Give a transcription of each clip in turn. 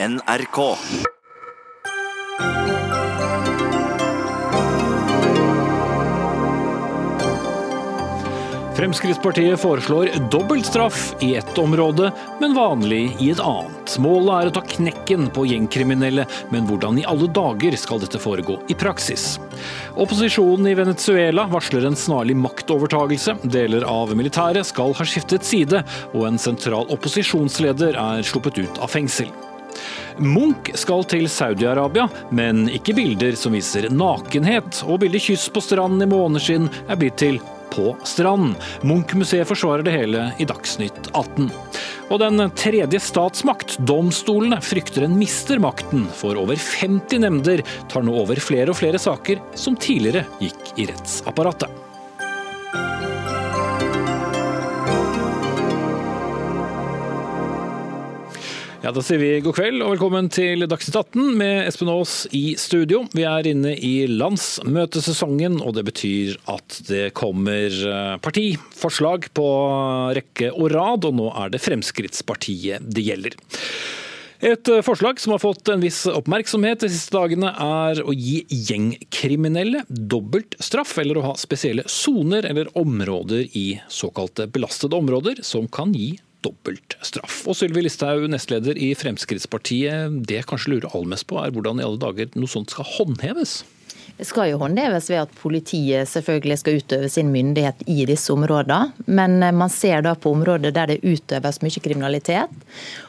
NRK. Fremskrittspartiet foreslår dobbelt straff i ett område, men vanlig i et annet. Målet er å ta knekken på gjengkriminelle, men hvordan i alle dager skal dette foregå i praksis? Opposisjonen i Venezuela varsler en snarlig maktovertagelse. Deler av militæret skal ha skiftet side, og en sentral opposisjonsleder er sluppet ut av fengsel. Munch skal til Saudi-Arabia, men ikke bilder som viser nakenhet. Og bildet kyss på stranden i måneskinn er blitt til på stranden. Munch-museet forsvarer det hele i Dagsnytt 18. Og den tredje statsmakt, domstolene, frykter en mister makten, for over 50 nemnder tar nå over flere og flere saker som tidligere gikk i rettsapparatet. Ja, Da sier vi god kveld og velkommen til Dagsnytt 18 med Espen Aas i studio. Vi er inne i landsmøtesesongen, og det betyr at det kommer eh, partiforslag på rekke og rad, og nå er det Fremskrittspartiet det gjelder. Et eh, forslag som har fått en viss oppmerksomhet de siste dagene, er å gi gjengkriminelle dobbelt straff, eller å ha spesielle soner eller områder i såkalte belastede områder som kan gi dobbelt straff. Og Sylvi Listhaug, nestleder i Fremskrittspartiet, det jeg kanskje lurer aller mest på, er hvordan i alle dager noe sånt skal håndheves? Det skal jo håndheves ved at politiet selvfølgelig skal utøve sin myndighet i disse områdene. Men man ser da på områder der det utøves mye kriminalitet,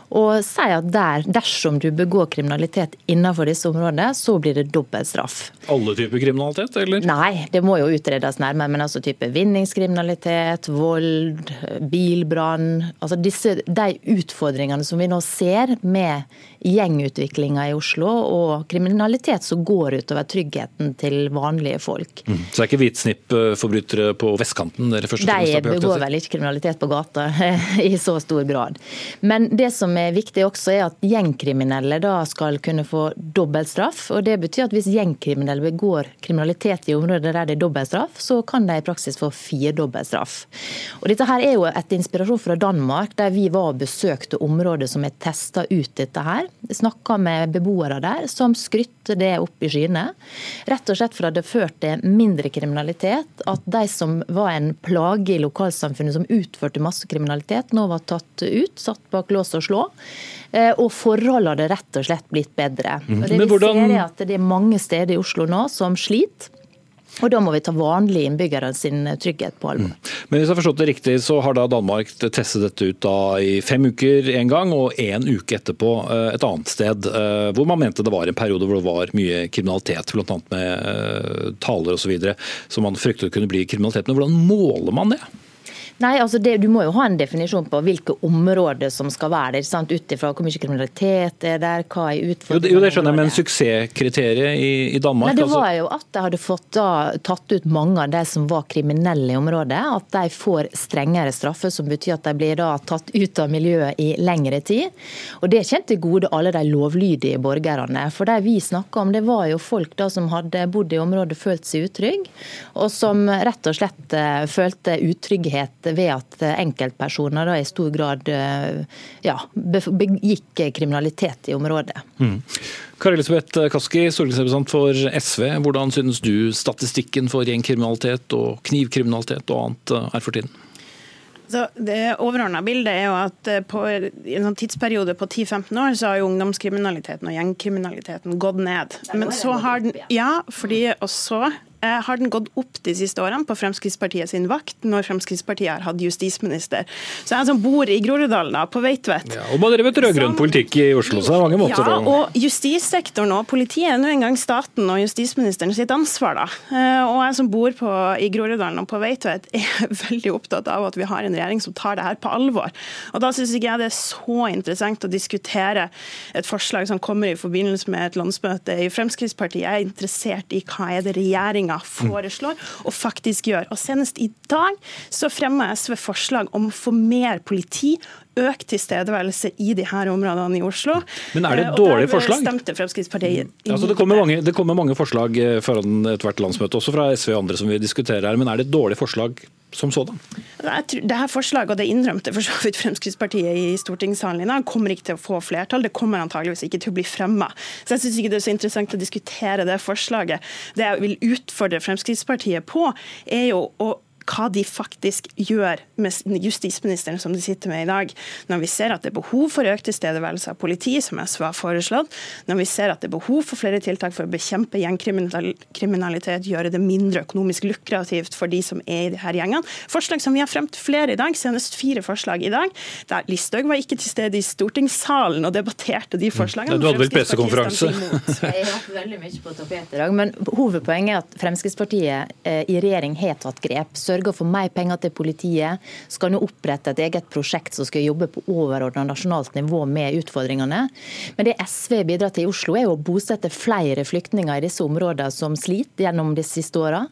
og sier at der, dersom du begår kriminalitet innenfor disse områdene, så blir det dobbelt straff. Alle typer kriminalitet, eller? Nei, det må jo utredes nærmere. Men altså type vinningskriminalitet, vold, bilbrann. Altså disse, de utfordringene som vi nå ser med gjengutviklinga i Oslo, og kriminalitet som går utover tryggheten til vanlige folk. Mm. Så det er ikke hvitsnippforbrytere på vestkanten dere først og fremst har De begår vel ikke kriminalitet på gata i så stor grad. Men det som er viktig også, er at gjengkriminelle da skal kunne få dobbeltstraff. Og det betyr at hvis gjengkriminelle begår kriminalitet i områder der det er dobbeltstraff, så kan de i praksis få firedobbeltstraff. Og dette her er jo et inspirasjon fra Danmark, der vi var og besøkte områder som er testa ut dette her. Snakka med beboere der som skrytte det opp i skyene. Rett og slett for at det førte mindre kriminalitet. At de som var en plage i lokalsamfunnet, som utførte masse kriminalitet, nå var tatt ut, satt bak lås og slå. Eh, og forholdene hadde rett og slett blitt bedre. Mhm. Og det vi hvordan... ser er at det er mange steder i Oslo nå som sliter. Og Da må vi ta vanlige innbyggere sin trygghet på alvor. Mm. Men hvis jeg har forstått det riktig, så har da Danmark testet dette ut i fem uker en gang, og en uke etterpå eh, et annet sted. Eh, hvor man mente det var en periode hvor det var mye kriminalitet, bl.a. med taler osv. som man fryktet kunne bli kriminalitet. Men hvordan måler man det? Nei, altså det, Du må jo ha en definisjon på hvilke områder som skal være der. Ut ifra hvor mye kriminalitet er der, hva er utfordringene. Jo, det skjønner jeg, men suksesskriteriet i, i Danmark? Nei, det var jo at de hadde fått da, tatt ut mange av de som var kriminelle i området. At de får strengere straffer, som betyr at de blir da tatt ut av miljøet i lengre tid. Og Det kjente til gode alle de lovlydige borgerne. For det vi snakka om, det var jo folk da som hadde bodd i området, følt seg utrygge, og som rett og slett eh, følte utrygghet ved at enkeltpersoner da i stor grad eh, ja, begikk kriminalitet i området. Mm. Kari Elisabeth Kaski, stortingsrepresentant for SV. Hvordan synes du statistikken for gjengkriminalitet og knivkriminalitet og annet eh, er for tiden? Så det overordna bildet er jo at eh, på, i en sånn tidsperiode på 10-15 år så har jo ungdomskriminaliteten og gjengkriminaliteten gått ned. Men så har den, ja, fordi også har den gått opp de siste årene på Fremskrittspartiet sin vakt, når Fremskrittspartiet har hatt justisminister. Så jeg som bor i Groruddalen, på Veitvet ja, Og man drevet rød-grønn politikk i Oslo, så det er mange måter Ja, og justissektoren og politiet er nå engang staten og justisministeren sitt ansvar, da. Eh, og jeg som bor på, i Groruddalen og på Veitvet, er veldig opptatt av at vi har en regjering som tar det her på alvor. Og da syns ikke jeg det er så interessant å diskutere et forslag som kommer i forbindelse med et landsmøte i Fremskrittspartiet. Jeg er interessert i hva er det regjeringa regjeringa foreslår og faktisk gjør. Og Senest i dag så fremma SV forslag om å få mer politi, økt tilstedeværelse i de her områdene i Oslo. Men er det et eh, dårlig forslag? stemte Fremskrittspartiet mm. altså, det, kommer mange, det kommer mange forslag eh, foran ethvert landsmøte, også fra SV og andre som vi diskuterer her. Men er det et dårlig forslag som sådan? Det her forslaget, og det innrømte for så vidt Fremskrittspartiet i stortingssalen i dag, kommer ikke til å få flertall. Det kommer antageligvis ikke til å bli fremma. Så jeg syns ikke det er så interessant å diskutere det forslaget. Det jeg vil utfordre Fremskrittspartiet på, er jo å hva de faktisk gjør med justisministeren som de sitter med i dag. Når vi ser at det er behov for økt tilstedeværelse av politi, som SV har foreslått, når vi ser at det er behov for flere tiltak for å bekjempe gjengkriminalitet, gjøre det mindre økonomisk lukrativt for de som er i de her gjengene. Forslag som vi har fremt flere i dag, senest fire forslag i dag. Der Listhaug var ikke til stede i stortingssalen og debatterte de forslagene. Du hadde vel pressekonferanse? Jeg har hatt veldig mye på tapetet i dag, men hovedpoenget er at Fremskrittspartiet eh, i regjering har tatt grep. Sørg sørger for mer penger til politiet, skal nå opprette et eget prosjekt som skal jobbe på overordna nasjonalt nivå med utfordringene. Men det SV bidrar til i Oslo, er å bosette flere flyktninger i disse områdene som sliter gjennom de siste åra.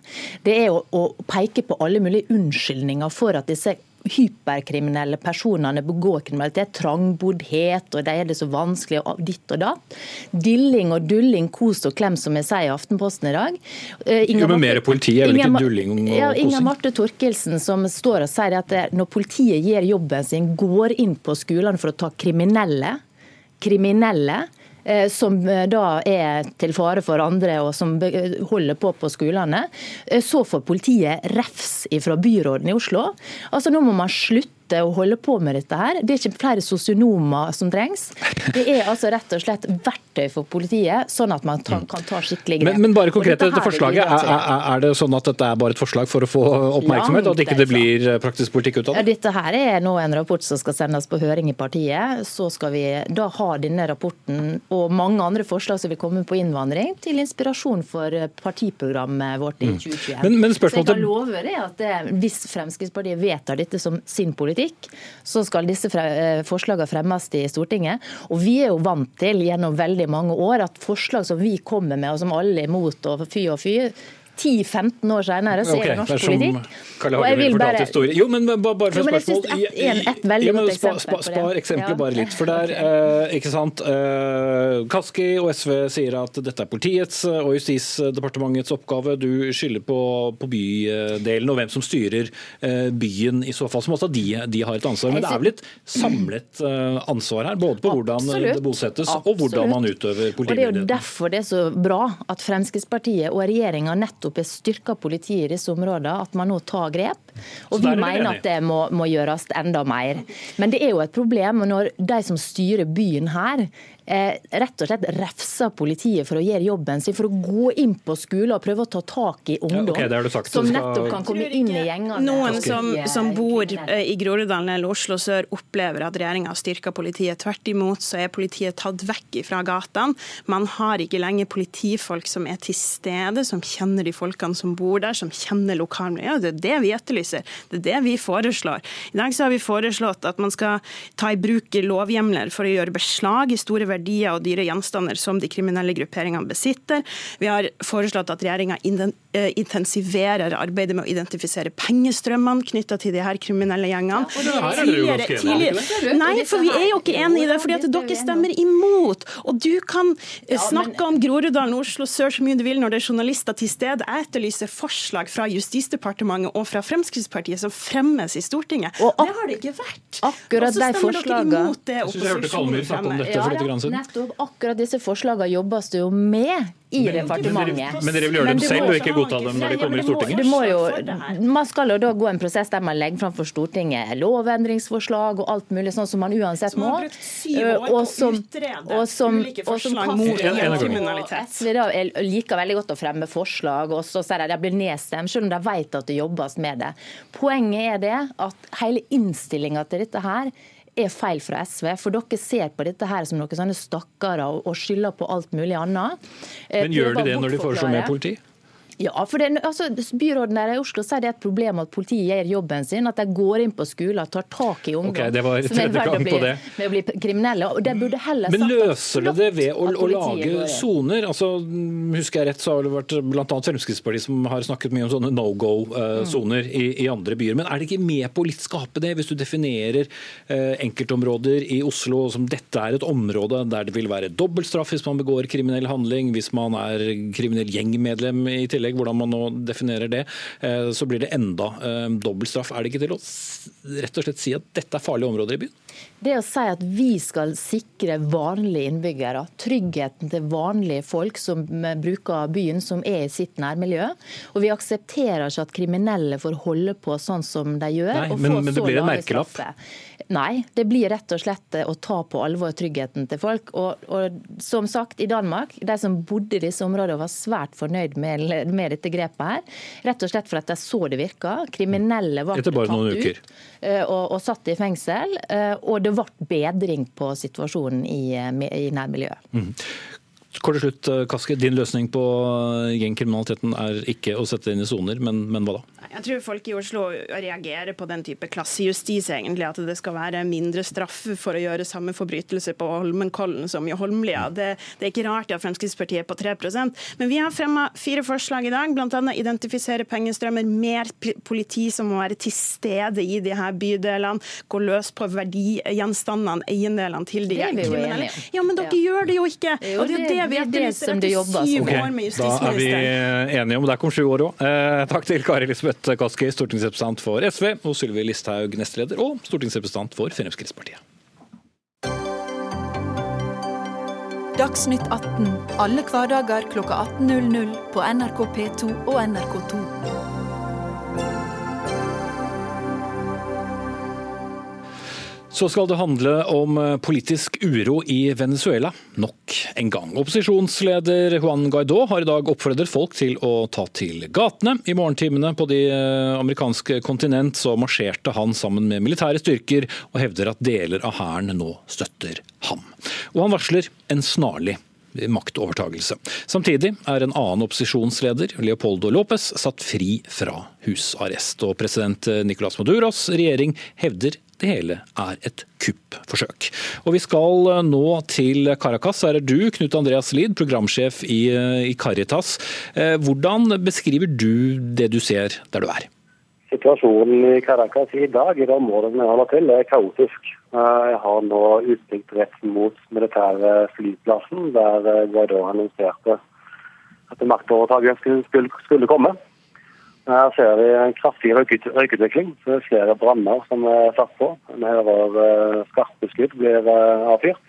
Det er å, å peke på alle mulige unnskyldninger for at disse hyperkriminelle personene begår kriminalitet. Trangboddhet, og de er det så vanskelig, og ditt og datt. Dilling og dulling, kos og klem, som jeg sier i Aftenposten i dag. Inger jo, men mer politi er vel ikke dulling og ja, kosing? Inger Marte Torkelsen som står og sier at når politiet gjør jobben sin, går inn på skolene for å ta kriminelle, kriminelle Eh, som eh, da er til fare for andre og som holder på på skolene, eh, så får politiet refs fra byråden i Oslo. Altså Nå må man slutte slutte å holde på med dette her. Det er ikke flere sosionomer som trengs. Det er altså rett og slett verktøy for politiet, sånn at man kan ta skikkelig grep. Men, men bare konkret dette, dette forslaget, er, er, det sånn at dette er bare et forslag for å få oppmerksomhet, og at ikke det blir eh, praktisk politikk ut av det? Ja, dette her er nå en rapport som skal sendes på høring i partiet. Så skal vi da ha denne rapporten og mange andre forslag som vil komme på innvandring, til inspirasjon for partiprogrammet vårt i 2021. Men, Men, spørsmålet... så jeg kan love det at det, hvis Fremskrittspartiet vedtar dette som sin politikk, politikk, så skal disse eh, forslagene fremmes i Stortinget. Og vi er jo vant til gjennom veldig mange år at forslag som vi kommer med, og som alle er imot, og fy og fy, 10-15 år senere så okay, er det norsk politikk. Og jeg vil bare... historie. Jo, men bare for jo, spørsmål. Et, en, et veldig godt eksempel spa, spa, Spar eksempelet ja. bare litt. For der, eh, ikke sant, eh, Kaski og SV sier at dette er politiets og Justisdepartementets oppgave. Du skylder på, på, bydelen og hvem som styrer eh, byen i så fall. Som også de, de har et ansvar. Men det er vel et samlet eh, ansvar her, både på hvordan Absolutt. det bosettes Absolutt. og hvordan man utøver politimyndigheten. Det er jo derfor det er så bra at Fremskrittspartiet og regjeringa nettopp nettopp har styrka politiet i disse områdene, at man nå tar grep. Og vi mener at det må, må gjøres enda mer. Men det er jo et problem når de som styrer byen her, rett og slett refser politiet for å gjøre jobben sin, for å gå inn på skolen og prøve å ta tak i ungdom ja, okay, sagt, som nettopp kan komme inn i gjengene. Noen som, som bor eh, i Groruddalen eller Oslo sør opplever at regjeringa har styrka politiet. Tvert imot så er politiet tatt vekk fra gatene. Man har ikke lenger politifolk som er til stede, som kjenner de folkene som bor der, som kjenner lokalmiljøet. Det er det vi etterlyser. Det er det vi foreslår. I dag så har vi foreslått at man skal ta i bruk lovhjemler for å gjøre beslag i store verdier verdier og dyre gjenstander som de kriminelle grupperingene besitter. Vi har foreslått at regjeringa eh, intensiverer arbeidet med å identifisere pengestrømmene knytta til de her kriminelle gjengene. Ja, tidligere, tidligere, nei, for vi er jo ikke enig i det, fordi at dere stemmer imot. Og du kan eh, snakke om Groruddalen Oslo sør så mye du vil når det er journalister til stede. Jeg etterlyser forslag fra Justisdepartementet og fra Fremskrittspartiet som fremmes i Stortinget. Og det har det ikke vært. Akkurat de forslagene. Jeg så jeg dere Kalmyr snakke om dette for. Nettopp. Akkurat disse forslagene jobbes det jo med i men, departementet. Men dere vil gjøre dem selv og ikke godta dem når de kommer i Stortinget? Må jo, man skal jo da gå en prosess der man legger fram for Stortinget lovendringsforslag og alt mulig, sånn som man uansett må. Og som, og som, og som SV da liker veldig godt å fremme forslag, og så sier de de blir nedstemt, selv om de vet at det jobbes med det. Poenget er det at hele innstillinga til dette her er feil fra SV. For dere ser på dette her som noen sånne stakkarer og skylder på alt mulig annet. Eh, Men gjør de det når de foreslår mer politi? Ja, for det, altså, Byråden der i Oslo sier det er et problem at politiet gjør jobben sin. At de går inn på skoler og tar tak i ungdom okay, det var som er verdt å bli, med å bli kriminelle. og det burde heller Men løser det det ved å, å lage soner? Altså, husker jeg rett, så har det vært bl.a. Fremskrittspartiet som har snakket mye om sånne no go-soner mm. i, i, andre byer. Men er det ikke med på å litt skape det, hvis du definerer eh, enkeltområder i Oslo som dette er et område der det vil være dobbeltstraff hvis man begår kriminell handling, hvis man er kriminell gjengmedlem i tillegg? Tillegg, hvordan man nå definerer det, så blir det enda dobbeltstraff. Er det ikke til å rett og slett si at dette er farlige områder i byen? Det å si at vi skal sikre vanlige innbyggere, tryggheten til vanlige folk som bruker byen, som er i sitt nærmiljø. Og vi aksepterer ikke at kriminelle får holde på sånn som de gjør. Nei, men, men det blir en merkelapp? Straffe. Nei, det blir rett og slett å ta på alvor tryggheten til folk. Og, og som sagt, i Danmark, de som bodde i disse områdene var svært fornøyd med, med dette grepet her. Rett og slett for at de så det virka. Kriminelle ble tatt ut eh, og, og, satt i fengsel. Eh, og det ble bedring på situasjonen i, i nærmiljøet. Mm. Kort til slutt, Kaske. Din løsning på gjengkriminaliteten er ikke å sette inn i soner, men, men hva da? Jeg tror folk i Oslo reagerer på den type klassejustis, egentlig. At det skal være mindre straff for å gjøre samme forbrytelse på Holmenkollen som i Holmlia. Det, det, er ikke rart at Fremskrittspartiet er på 3% Men vi har fremma fire forslag i dag, bl.a. identifisere pengestrømmer, mer politi som må være til stede i de her bydelene, gå løs på verdigjenstandene, eiendelene til de kriminelle. Ja, men dere ja. gjør det jo ikke! Og det er det vi det som det år med Okay, Da er vi enige om det. kom sju år òg. Eh, takk til Kari Lisbeth Rødt Kaski, stortingsrepresentant for SV, og Sylvi Listhaug, nestleder og stortingsrepresentant for Fremskrittspartiet. Dagsnytt 18 alle hverdager kl 18.00 på NRK P2 og NRK2. Så skal det handle om eh, politisk uro i Venezuela nok en gang. Opposisjonsleder Juan Guaidó har i dag oppfordret folk til å ta til gatene. I morgentimene på de eh, amerikanske kontinent så marsjerte han sammen med militære styrker, og hevder at deler av hæren nå støtter ham. Og han varsler en snarlig maktovertagelse. Samtidig er en annen opposisjonsleder, Leopoldo López, satt fri fra husarrest. Og president Nicolas Maduros regjering hevder det hele er et kuppforsøk. Og Vi skal nå til Caracas. Her er du, Knut Andreas Lid, programsjef i, Caritas. Eh, hvordan beskriver du det du ser der du er? Situasjonen i Caracas i dag, i de området vi holder til, er kaotisk. Jeg har nå utsikt rett mot militære flyplassen, der Guaidó annonserte at maktovertakelsen skulle, skulle komme. Her ser vi en kraftig røykutvikling. Er flere branner som er satt på. Vi hører uh, skarpe skudd blir avfyrt.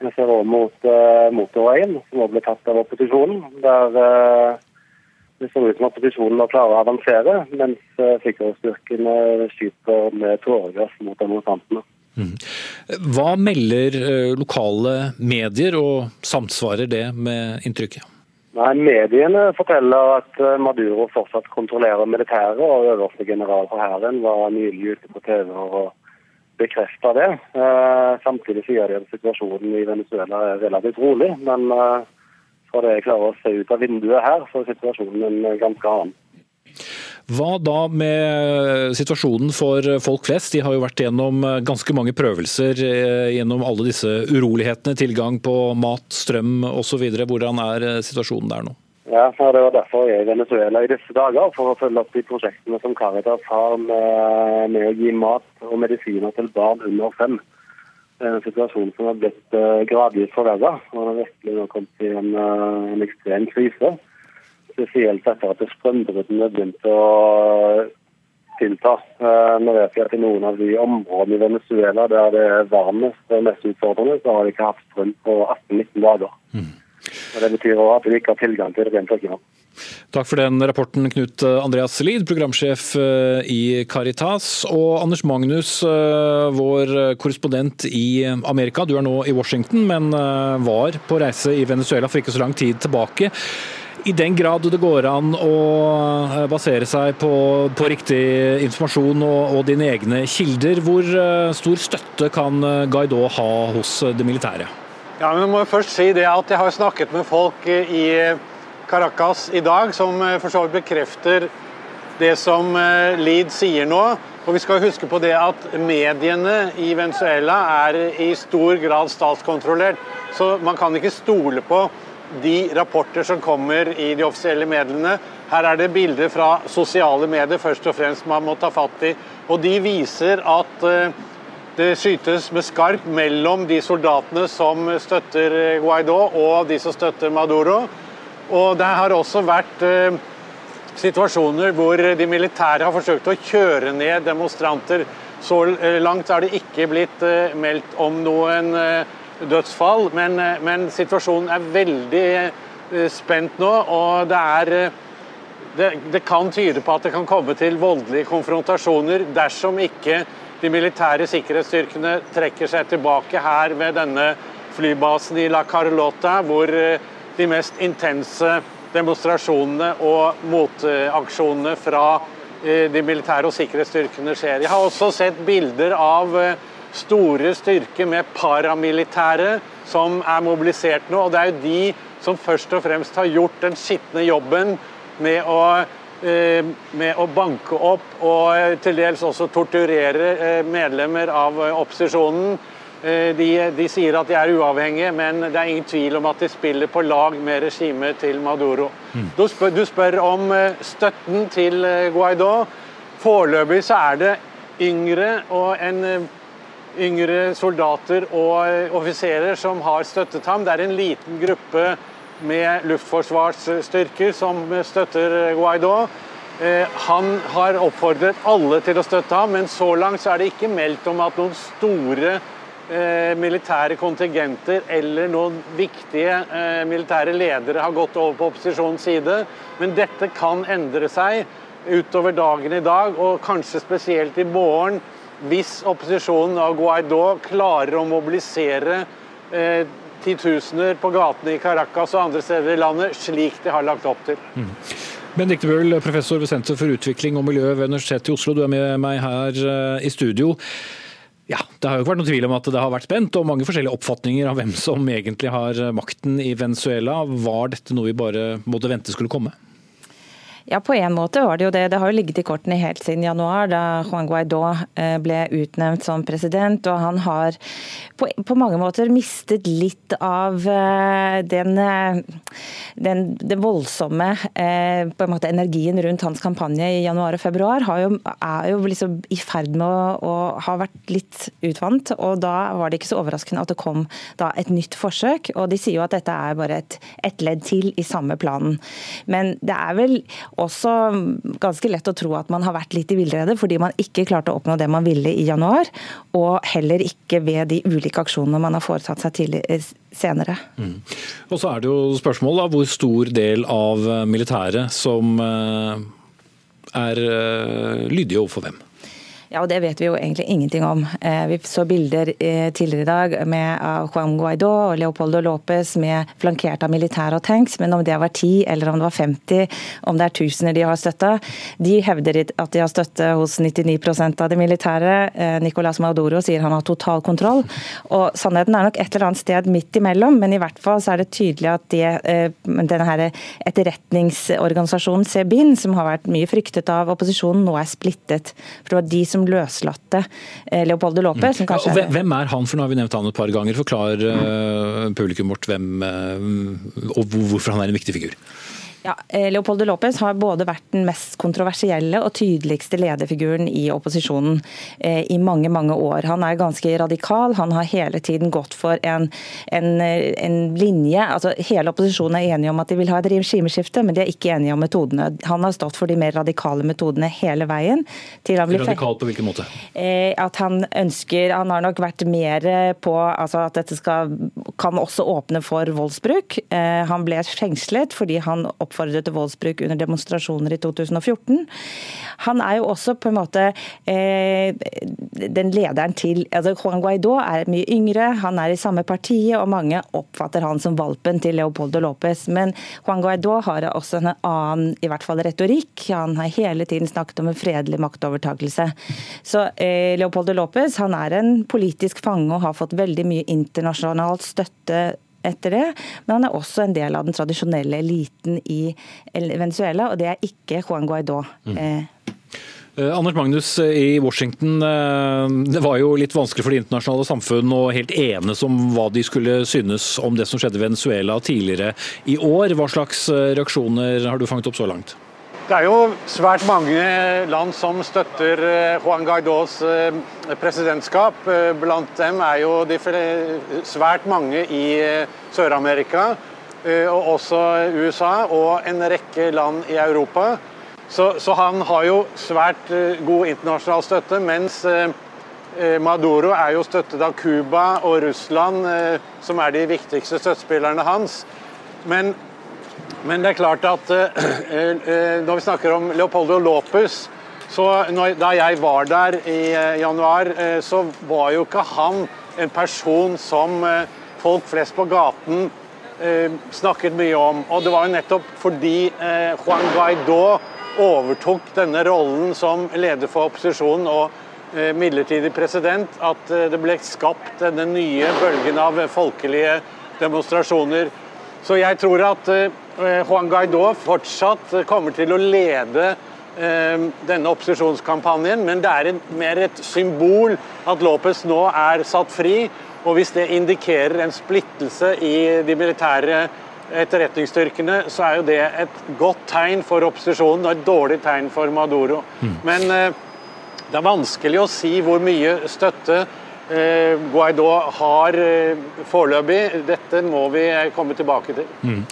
Vi ser òg mot motorveien, som også ble tatt av opposisjonen. Der det ser ut som opposisjonen nå klarer å avansere, mens sikkerhetsstyrkene skyter med tåregass mot demonstrantene. Hva melder lokale medier, og samsvarer det med inntrykket? Nei, Mediene forteller at eh, Maduro fortsatt kontrollerer militæret, og øverste general for hæren var nylig ute på TV og bekrefta det. Eh, samtidig sier de at situasjonen i Venezuela er relativt rolig. Men eh, fra det jeg klarer å se ut av vinduet her, så er situasjonen en ganske annen. Hva da med situasjonen for folk flest? De har jo vært gjennom ganske mange prøvelser eh, gjennom alle disse urolighetene. Tilgang på mat, strøm osv. Hvordan er eh, situasjonen der nå? Ja, Det var derfor jeg er i Venezuela i disse dager, for å følge opp de prosjektene som Caritas har med, med å gi mat og medisiner til barn under fem. Det er en situasjon som har blitt gradvis forverra. Og har virkelig kommet i en, en ekstrem krise spesielt etter at strømbruddene begynte å tilta. Eh, nå vet vi at i noen av de områdene i Venezuela der det er varmest og mest utfordrende, så har de ikke hatt strøm på 18-19 dager. Mm. Og Det betyr også at de ikke har tilgang til det rent drikkevann. Takk for den rapporten, Knut Andreas Lid, programsjef eh, i Caritas. Og Anders Magnus, eh, vår korrespondent i Amerika. Du er nå i Washington, men var på reise i Venezuela for ikke så lang tid tilbake. I den grad det går an å eh, basere seg på, på riktig informasjon og, og, dine egne kilder, hvor eh, stor støtte kan eh, Guaidó ha hos det militære? Ja, men jeg må først si det at Jeg har snakket med folk i Caracas i dag som for så vidt bekrefter det som Lid sier nå. Og vi skal huske på det at Mediene i Venezuela er i stor grad statskontrollert. Så man kan ikke stole på de rapporter som kommer i de offisielle mediene. Her er det bilder fra sosiale medier først og fremst man må ta fatt i. Og de viser at eh, det skytes med skarp mellom de soldatene som støtter Guaidó og de som støtter Maduro. Og det har også vært eh, situasjoner hvor de militære har forsøkt å kjøre ned demonstranter. Så eh, langt er det ikke blitt eh, meldt om noen eh, dødsfall, men, men situasjonen er veldig spent nå. Og det er det, det, kan tyde på at det kan komme til voldelige konfrontasjoner dersom ikke de militære sikkerhetsstyrkene trekker seg tilbake her ved denne flybasen i La Carlota, hvor de mest intense demonstrasjonene og motaksjonene fra eh, de militære og sikkerhetsstyrkene skjer. Jeg har også sett bilder av eh, store styrker med paramilitære som er mobilisert nå. og Det er jo de som først og fremst har gjort den skitne jobben med å, eh, med å banke opp og til dels også torturere medlemmer av opposisjonen. Eh, de, de, sier at de er uavhengige, men det er ingen tvil om at de spiller på lag med regimet til Maduro. Mm. Du, spør, du, spør, om eh, støtten til eh, Guaidó. Foreløpig så er det yngre og en yngre soldater og offiserer som har støttet ham. Det er en liten gruppe med luftforsvarsstyrker som støtter Guaidó. Han har oppfordret alle til å støtte ham, men så langt så er det ikke meldt om at noen store Eh, militære kontingenter eller noen viktige eh, militære ledere har gått over på opposisjonens side. Men dette kan endre seg utover dagen i dag, og kanskje spesielt i morgen, hvis opposisjonen av Guaidó klarer å mobilisere eh, titusener på gatene i Caracas og andre steder i landet, slik de har lagt opp til. Mm. Benedicte Bøhl, professor ved Senter for utvikling og miljø ved Universitetet i Oslo, du er med meg her i studio. Ja, Det har jo ikke vært noen tvil om at det har vært spent, og mange forskjellige oppfatninger av hvem som egentlig har makten i Venezuela. Var dette noe vi bare måtte vente skulle komme? Ja, på en måte var det jo det. Det har jo ligget i kortene helt siden januar, da Juan Guaidó eh, ble utnevnt som president. Og han har på, på mange måter mistet litt av eh, den, eh, den, den voldsomme måte energien rundt hans kampanje i januar og februar. Jo, er jo liksom i ferd med å, å, ha vært litt utvant. Og da var det ikke så overraskende at det kom da et nytt forsøk. Og de sier jo at dette er bare et, et ledd til i samme planen. Men det er vel også ganske lett å tro at man har vært litt i villrede fordi man ikke klarte å oppnå det man ville i januar, og heller ikke ved de ulike aksjonene man har foretatt seg tidligere eh, senere. Mm. Og så er det jo spørsmålet hvor stor del av militæret som eh, er eh, lydige overfor hvem? Ja, og Det vet vi jo egentlig ingenting om. Eh, vi så bilder eh, tidligere i dag med Juan Guaidó og Leopoldo Lopez med flankert av militær og tanks, men om det var 10 eller om det var 50, om det er tusener de har støtta De hevder at de har støtte hos 99% av de militære. Eh, Nicolas Maduro sier han har total kontroll. Og Sannheten er nok et eller annet sted midt imellom, men i hvert fall så er det tydelig at det, denne her etterretningsorganisasjonen Sebin, som har vært mye fryktet av opposisjonen, nå er splittet. For det var de som som løslatte eh, Leopoldo Lopez. Mm. Ja, hvem er han, for nå har vi nevnt han et par ganger. Forklar mm. publikum vårt hvem uh, og hvorfor han er en viktig figur. Ja, eh, Leopoldo López har både vært den mest kontroversielle og tydeligste lederfiguren i opposisjonen eh, i mange mange år. Han er ganske radikal. Han har hele tiden gått for en, en, en linje altså Hele opposisjonen er enige om at de vil ha et regimeskifte, men de er ikke enige om metodene. Han har stått for de mer radikale metodene hele veien. Radikal på hvilken måte? Eh, at han ønsker Han har nok vært mer på altså at dette skal, kan også åpne for voldsbruk. Han ble fengslet fordi han oppfattet oppfordret til voldsbruk under demonstrasjoner i 2014. Han er jo også på en måte eh, den lederen til altså Juan Guaidó er mye yngre, han er i samme partiet, og mange oppfatter han som valpen til Leopoldo Lopez. Men Juan Guaidó har også en annen i hvert fall retorikk. Han har hele tiden snakket om en fredelig maktovertakelse. Så eh, Leopoldo Lopez han er en politisk fange og har fått veldig mye internasjonalt støtte etter det, men han er også en del av den tradisjonelle eliten i Venezuela, og det er ikke Juan Guaidó. Mm. Eh. eh Anders Magnus eh, i Washington, det var jo litt vanskelig for det internasjonale samfunn å helt enes om hva de skulle synes om det som skjedde i Venezuela tidligere i år. Hva slags reaksjoner har du fanget opp så langt? Det er jo svært mange land som støtter Juan Guaidós presidentskap. Blant dem er jo de svært mange i Sør-Amerika. og også USA og en rekke land i Europa. Så, så han har jo svært god internasjonal støtte, mens Maduro er jo støttet av Cuba og Russland, som er de viktigste støttespillerne hans. Men, men det er klart at når vi snakker om Leopoldo Lopez så når, Da jeg var der i januar, så var jo ikke han en person som folk flest på gaten eh, snakket mye om. Og det var jo nettopp fordi eh, Juan Guaidó overtok denne rollen som leder for opposisjonen og eh, midlertidig president, at eh, det ble skapt denne nye bølgen av folkelige demonstrasjoner. Så jeg tror at eh, Juan Guaidó fortsatt kommer til å lede eh, denne opposisjonskampanjen, men det er mer et symbol at Lopez nå er satt fri. Og hvis det indikerer en splittelse i de militære etterretningsstyrkene, så er jo det et godt tegn for opposisjonen og et dårlig tegn for Maduro. Mm. Men eh, det er vanskelig å si hvor mye støtte eh, Guaidó har eh, foreløpig. Dette må vi komme tilbake til. Mm.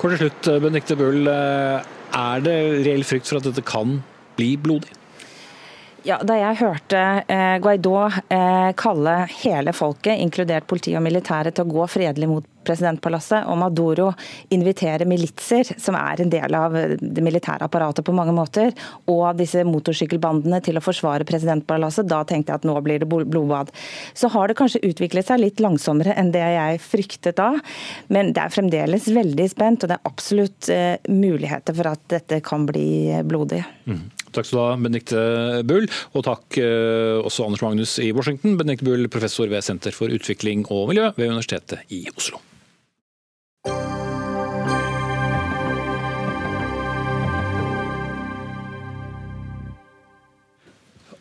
Kort til slutt, Benedicte Bull. Er det reell frykt for at dette kan bli blodig? Ja, Da jeg hørte eh, Guaidó eh, kalle hele folket, inkludert politi og militære, til å gå fredelig mot presidentpalasset, og Maduro invitere militser, som er en del av det militære apparatet på mange måter, og disse motorsykkelbandene til å forsvare presidentpalasset, da tenkte jeg at nå blir det blodbad. Så har det kanskje utviklet seg litt langsommere enn det jeg fryktet da, men det er fremdeles veldig spent, og det er absolutt eh, muligheter for at dette kan bli blodig. Mm. Takk skal du ha, Benedicte Bull. Og takk eh, også Anders Magnus i Washington. Benedicte Bull, professor ved Senter for utvikling og miljø ved Universitetet i Oslo.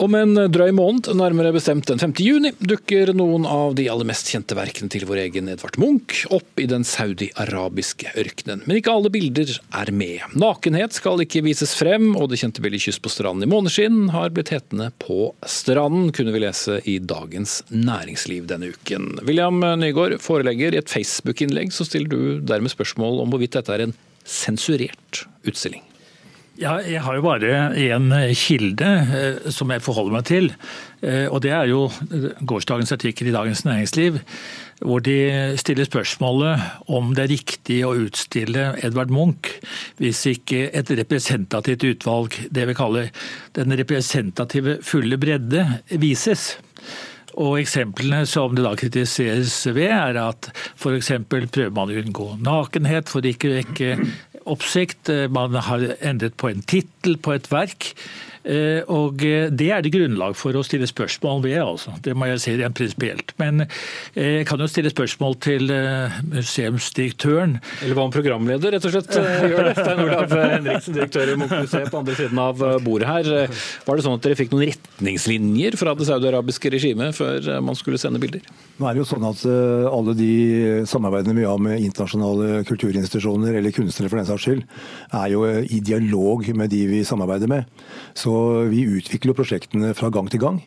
Om en drøy måned, nærmere bestemt den 5. juni, dukker noen av de aller mest kjente verkene til vår egen Edvard Munch opp i den saudi-arabiske ørkenen. Men ikke alle bilder er med. Nakenhet skal ikke vises frem, og det kjente bildet 'Kyss på stranden i måneskinn' har blitt hetende på stranden, kunne vi lese i Dagens Næringsliv denne uken. William Nygaard, forelegger, i et Facebook-innlegg så stiller du dermed spørsmål om hvorvidt dette er en sensurert utstilling. Ja, jeg har jo bare én kilde eh, som jeg forholder meg til. Eh, og Det er jo gårsdagens artikkel i Dagens Næringsliv, hvor de stiller spørsmålet om det er riktig å utstille Edvard Munch hvis ikke et representativt utvalg, det vi kaller den representative fulle bredde, vises. Og Eksemplene som det da kritiseres ved, er at f.eks. prøver man å unngå nakenhet for ikke å vekke oppsikt. Eh, man har endret på en tittel på et verk. Eh, og eh, Det er det grunnlag for å stille spørsmål ved. altså. Det må jeg si rent prinsipielt. Men jeg kan jo stille spørsmål til museumsdirektøren. Eller hva om programleder rett og slett gjør det? Stein Olav Henriksen, direktør i Munch-museet på andre siden av bordet her. Var det sånn at dere fikk noen retningslinjer fra det saudiarabiske regimet før man skulle sende bilder? Nå er det jo sånn at Alle de samarbeidene vi har med internasjonale kulturinstitusjoner eller kunstnere for den saks skyld, er jo i dialog med de vi samarbeider med. Så vi utvikler prosjektene fra gang til gang.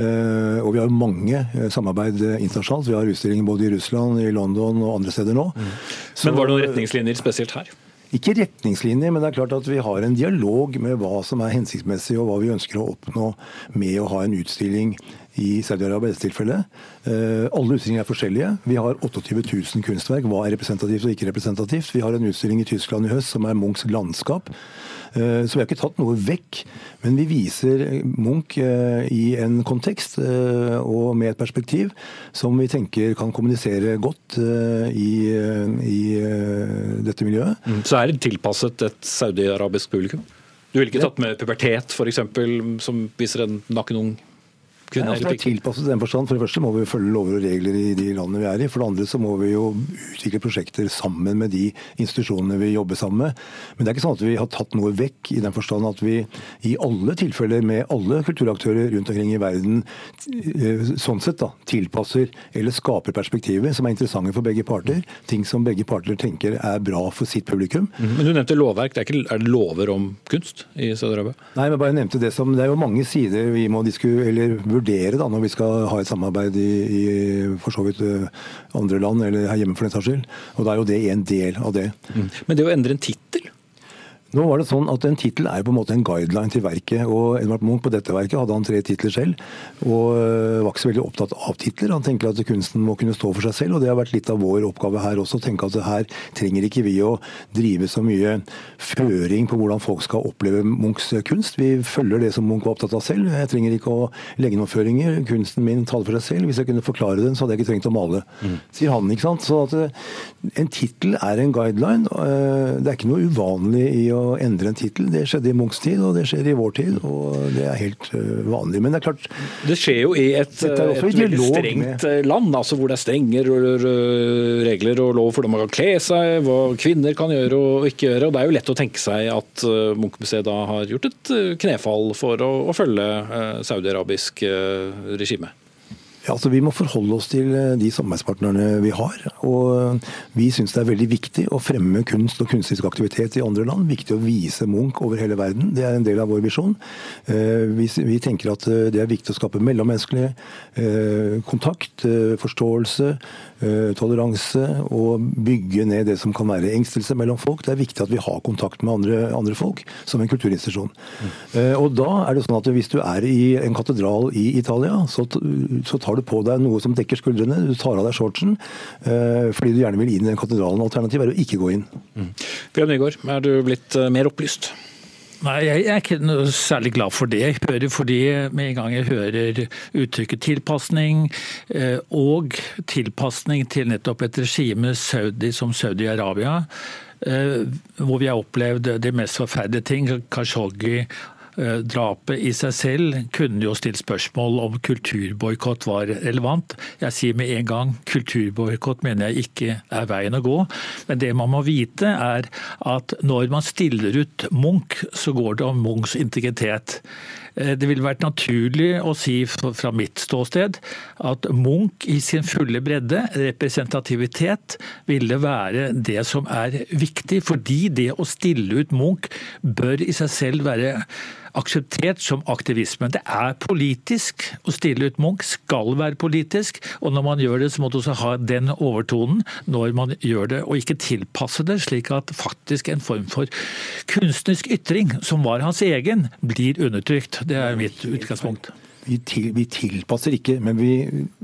Eh, og vi har mange eh, samarbeid internasjonalt. Vi har utstillinger både i Russland, i London og andre steder nå. Mm. Men Var det noen retningslinjer spesielt her? Ikke retningslinjer, men det er klart at vi har en dialog med hva som er hensiktsmessig og hva vi ønsker å oppnå med å ha en utstilling i Saudi-Arabia i dette tilfellet. Eh, alle utstillinger er forskjellige. Vi har 28 000 kunstverk. Hva er representativt og ikke representativt? Vi har en utstilling i Tyskland i høst som er Munchs landskap. Eh, så vi har ikke tatt noe vekk, men vi viser Munch eh, i en kontekst og med et perspektiv som vi tenker kan kommunisere godt i, i dette miljøet. Mm. Så er det tilpasset et saudi-arabisk publikum? Du ville ikke tatt med pubertet, f.eks., som viser en naken ung kunne ja, tilpasset den forstand. For det første må vi følge lover og regler i de landene vi er i. For det andre så må vi jo utvikle prosjekter sammen med de institusjonene vi jobber sammen med. Men det er ikke sånn at vi har tatt noe vekk i den forstand at vi i alle tilfeller med alle kulturaktører rundt omkring i verden eh, sånn sett da, tilpasser eller skaper perspektiver som er interessante for begge parter. Ting som begge parter tenker er bra for sitt publikum. Mm, men du nevnte lovverk. Det er, ikke, er det lover om kunst i Saudi-Arabia? Nei, men bare nevnte det som Det er jo mange sider vi må diskutere, eller vurdere da, når vi skal ha et samarbeid i, i for så vidt andre land, eller her hjemme for den saks skyld. Og da er jo det en del av det. Mm. Men det å endre en tittel? Nå var det sånn at En tittel er på en måte en guideline til verket. og Edvard Munch på dette verket hadde han tre titler selv, og øh, var ikke så veldig opptatt av titler. Han tenker at kunsten må kunne stå for seg selv, og det har vært litt av vår oppgave her også. å tenke at Her trenger ikke vi å drive så mye føring på hvordan folk skal oppleve Munchs kunst. Vi følger det som Munch var opptatt av selv. Jeg trenger ikke å legge noen føringer. Kunsten min taler for seg selv. Hvis jeg kunne forklare den, så hadde jeg ikke trengt å male, mm. sier han. ikke sant? Så at øh, En tittel er en guideline. Øh, det er ikke noe uvanlig i å å endre en tittel. Det skjedde i Munchs tid, og det skjer i vår tid. og Det er helt uh, vanlig. Men det er klart Det skjer jo i et, et veldig strengt med... Eh, land, altså hvor det er strenge regler og lov for hvordan man kan kle seg, hva kvinner kan gjøre og ikke gjøre. og Det er jo lett å tenke seg at Munch-museet da har gjort et knefall for å, å følge saudi-arabisk regime. Ja, altså Vi må forholde oss til eh, de samarbeidspartnerne vi har. og Vi syns det er veldig viktig å fremme kunst og kunstnerisk aktivitet i andre land. Viktig å vise Munch over hele verden. Det er en del av vår visjon. Eh, vi tenker at eh, det er viktig å skape mellommenneskelig kontakt, forståelse, toleranse og bygge ned det som kan være engstelse mellom folk. Det er viktig at vi har kontakt med andre, andre folk som en kulturinstitusjon. Mm. Og da er det sånn at Hvis du er i en katedral i Italia, så, så tar du på deg noe som dekker skuldrene, du tar av deg shortsen eh, fordi du gjerne vil inn i den katedralen. Alternativet er å ikke gå inn. Mm. Bjørn Nygaard, er du blitt eh, mer opplyst? Nei, jeg er ikke noe særlig glad for det. Jeg hører fordi med en gang jeg hører uttrykket tilpasning, eh, og tilpasning til nettopp et regime Saudi som Saudi-Arabia, hvor vi har opplevd de mest forferdelige ting. Khashoggi Eh, drapet i seg selv kunne jo stilt spørsmål om kulturboikott var relevant. Jeg sier med en gang kulturboikott mener jeg ikke er veien å gå. Men det man må vite er at når man stiller ut Munch, så går det om Munchs integritet. Eh, det ville vært naturlig å si fra mitt ståsted at Munch i sin fulle bredde, representativitet, ville være det som er viktig. Fordi det å stille ut Munch bør i seg selv være akseptert som aktivisme. Det er politisk å stille ut Munch, skal være politisk. Og når man gjør det, så må du også ha den overtonen når man gjør det, og ikke tilpasse det slik at faktisk en form for kunstnerisk ytring, som var hans egen, blir undertrykt. Det er mitt utgangspunkt. Vi, til, vi, tilpasser ikke, men vi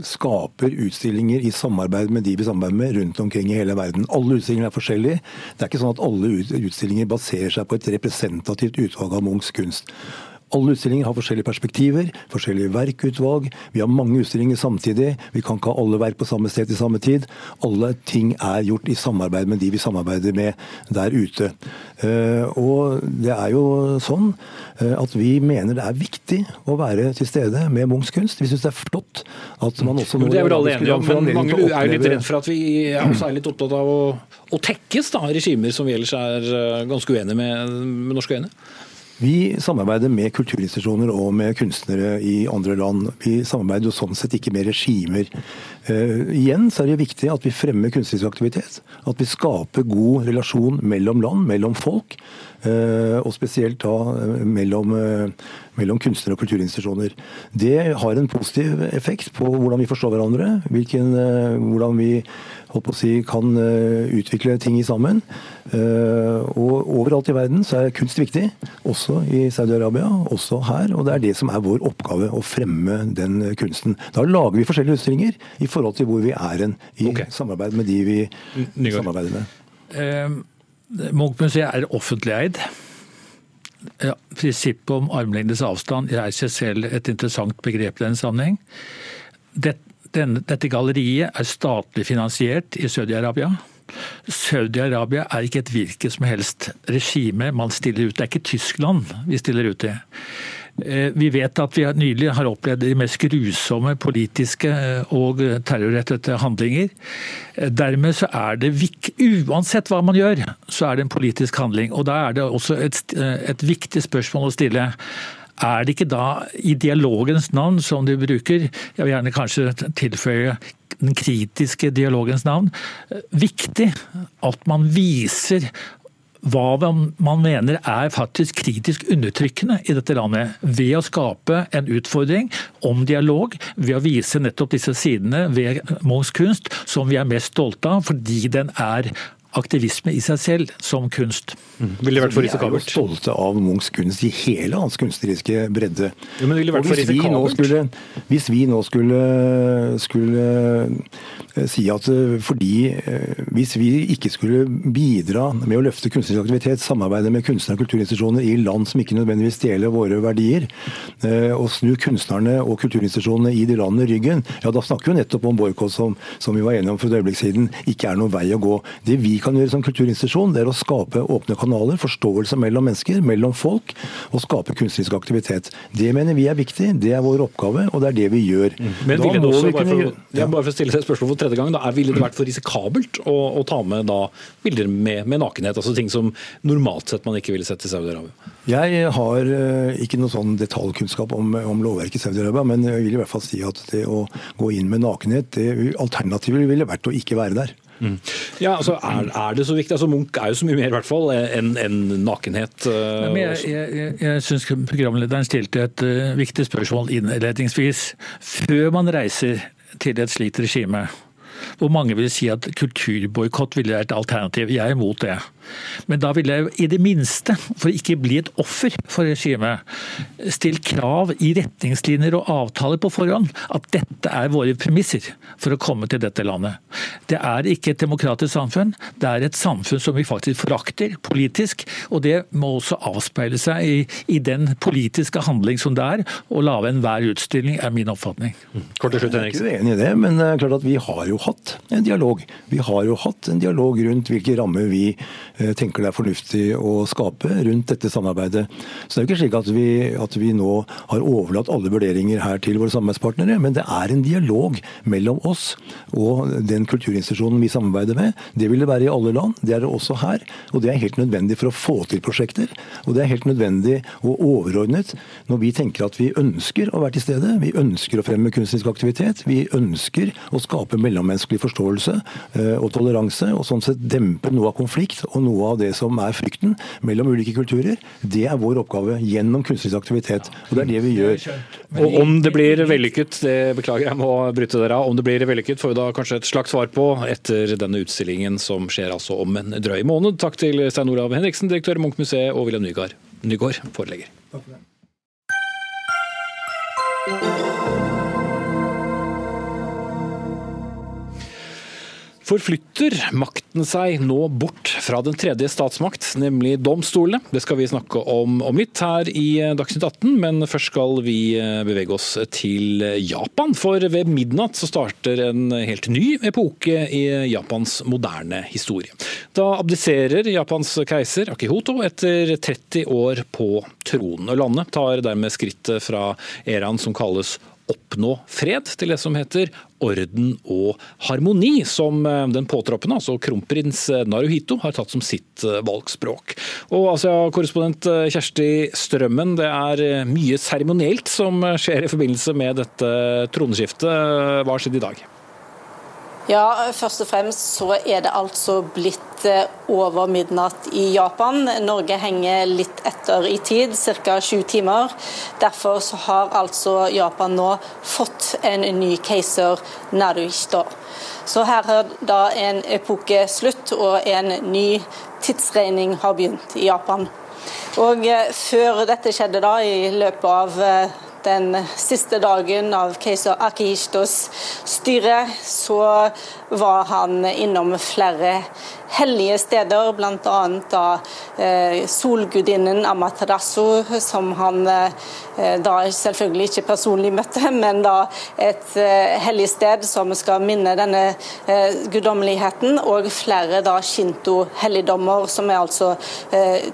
skaper utstillinger i samarbeid med de vi samarbeider med rundt omkring i hele verden. Alle utstillinger er forskjellige. Det er ikke sånn at alle utstillinger baserer seg på et representativt utvalg av Munchs kunst. Alle utstillinger har forskjellige perspektiver, forskjellige verkutvalg. Vi har mange utstillinger samtidig. Vi kan ikke ha alle verk på samme sted til samme tid. Alle ting er gjort i samarbeid med de vi samarbeider med der ute. Eh, og det er jo sånn eh, at vi mener det er viktig å være til stede med Munchs kunst. Vi syns det er flott at man også nå Det er vel alle enige om, men mange er jo litt redd for at vi også er litt opptatt av å, å tekkes da, regimer som vi ellers er eh, ganske uenige med, med norske øyne? Vi samarbeider med kulturinstitusjoner og med kunstnere i andre land. Vi samarbeider jo sånn sett ikke med regimer. Uh, igjen så er det viktig at vi fremmer kunstnerisk aktivitet. At vi skaper god relasjon mellom land, mellom folk. Uh, og spesielt da uh, mellom, mellom, kunstnere og kulturinstitusjoner. Det har en positiv effekt på hvordan vi forstår hverandre. Hvilken, hvordan vi holdt på å si, kan eh, utvikle ting sammen. Eh, og overalt i verden så er kunst viktig, også i Saudi-Arabia, også her. Og det er det som er vår oppgave, å fremme den kunsten. Da lager vi forskjellige utstillinger i forhold til hvor vi er hen i okay. samarbeid med de vi Nygaard. samarbeider med. Eh, Munch-museet er offentlig eid. Ja, prinsippet om armlengdes avstand er seg selv et interessant begrep i denne sammenheng. Dette denne, dette galleriet er statlig finansiert i Saudi-Arabia. Saudi-Arabia er ikke et hvilket som helst regime man stiller ut. Det er ikke Tyskland vi stiller ut til. Eh, vi vet at vi nylig har opplevd de mest grusomme politiske eh, og terrorrettede handlinger. Eh, dermed så er det, uansett hva man gjør, så er det en politisk handling. Og da er det også et, et viktig spørsmål å stille. Er det ikke da i dialogens navn, som de bruker, jeg vil gjerne kanskje tilføye den kritiske dialogens navn, viktig at man viser hva man mener er faktisk kritisk undertrykkende i dette landet, ved å skape en utfordring om dialog, ved å vise nettopp disse sidene ved Munchs kunst som vi er mest stolte av, fordi den er aktivisme i seg selv som kunst. Mm. Ville vært for risikabelt? Vi er jo stolte av Munchs kunst i hele hans kunstneriske bredde. Jo, men ville vært for risikabelt? Skulle, hvis vi nå skulle, skulle Eh, si at eh, fordi eh, hvis vi ikke skulle bidra med å løfte kunstnerisk aktivitet, samarbeide med kunstnere og kulturinstitusjoner i land som ikke nødvendigvis deler våre verdier, og snu kunstnerne og kulturinstitusjonene i de landene ryggen, ja da snakker vi nettopp om boikott som, som, vi var enige om for et øyeblikk siden, ikke er noen vei å gå. Det vi kan gjøre som kulturinstitusjon, det er å skape åpne kanaler, forståelse mellom mennesker, mellom folk, og skape kunstnerisk aktivitet. Det mener vi er viktig, det er vår oppgave, og det er det vi gjør. Men da må vi kunne... For, ja, bare for å stille seg et spørsmål for tredje gang, da, ville det vært for risikabelt å, å ta med da, bilder med, med, nakenhet? altså Ting som normalt sett man ikke ville sett i Saudi-Arabia? Jeg har uh, ikke noe sånn detaljkunnskap om, om lovverket i Saudi-Arabia, men jeg vil i hvert fall si at det å gå inn med nakenhet, det, alternativet ville vært å ikke være der. Mm. Ja, altså er, er, det så viktig? Altså Munch er jo så mye mer i hvert fall enn en nakenhet. Uh, jeg jeg, jeg, jeg syns programlederen stilte et uh, viktig spørsmål innledningsvis. Før man reiser til et slikt regime, hvor mange vil si at kulturboikott ville være et alternativ. Jeg er imot det. Men da ville jeg i det minste, for ikke bli et offer for regimet, stilt krav i retningslinjer og avtaler på forhånd at dette er våre premisser for å komme til dette landet. Det er ikke et demokratisk samfunn, det er et samfunn som vi faktisk forakter politisk. Og det må også avspeile seg i, i den politiske handling som det er å lage enhver utstilling, er min oppfatning. Kort til slutt, Henriksen. Jeg er ikke uenig i det, men det er klart at vi har jo hatt en dialog. Vi har jo hatt en dialog rundt hvilke rammer vi Eh, tenker det er fornuftig å skape rundt dette samarbeidet. Så det er jo ikke slik at vi, at vi nå har overlatt alle vurderinger her til våre samarbeidspartnere, men det er en dialog mellom oss og den kulturinstitusjonen vi samarbeider med. Det vil det være i alle land, det er det også her. Og det er helt nødvendig for å få til prosjekter. Og det er helt nødvendig og overordnet når vi tenker at vi ønsker å være til stede. Vi ønsker å fremme kunstnerisk aktivitet. Vi ønsker å skape mellommenneskelig forståelse eh, og toleranse, og sånn sett dempe noe av konflikt og noe av det som er frykten mellom ulike kulturer. Det er vår oppgave gjennom kunstnerisk aktivitet. Og det er det vi gjør. Og om det blir vellykket, det beklager jeg må bryte dere av, om det blir vellykket får vi da kanskje et slags svar på etter denne utstillingen som skjer altså om en drøy måned. Takk til Stein Olav Henriksen, direktør i Munch-museet, og William Nygaard, Nygaard forelegger. Takk for det. Forflytter makten seg nå bort fra den tredje statsmakt, nemlig domstolene? Det skal vi snakke om om litt her i Dagsnytt 18, men først skal vi eh, bevege oss til Japan. For ved midnatt så starter en helt ny epoke i Japans moderne historie. Da abdiserer Japans keiser Akihoto etter 30 år på tronen. Og landet tar dermed skrittet fra eraen som kalles oppnå fred, til det som heter orden og harmoni, som eh, den påtroppende, altså kronprins Naruhito, har tatt som sitt eh, valgspråk. Og Asia-korrespondent eh, Kjersti Strømmen, det er mye seremonielt som skjer i forbindelse med dette troneskiftet. Hva har skjedd i dag? Ja, Først og fremst så er det altså blitt eh, over midnatt i Japan. Norge henger litt etter i tid, ca. sju timer. Derfor så har altså Japan nå fått en ny keiser, Naruhito. Så her har da en epoke slutt, og en ny tidsregning har begynt i Japan. Og eh, Før dette skjedde da, i løpet av eh, den siste dagen av keiser Akihistos styre, så var han innom flere hellige steder, bl.a. eh, solgudinnen Amaterasu, som han eh, da selvfølgelig ikke personlig møtte, men da et eh, hellig sted som skal minne denne eh, guddommeligheten, og flere da shinto-helligdommer, som er altså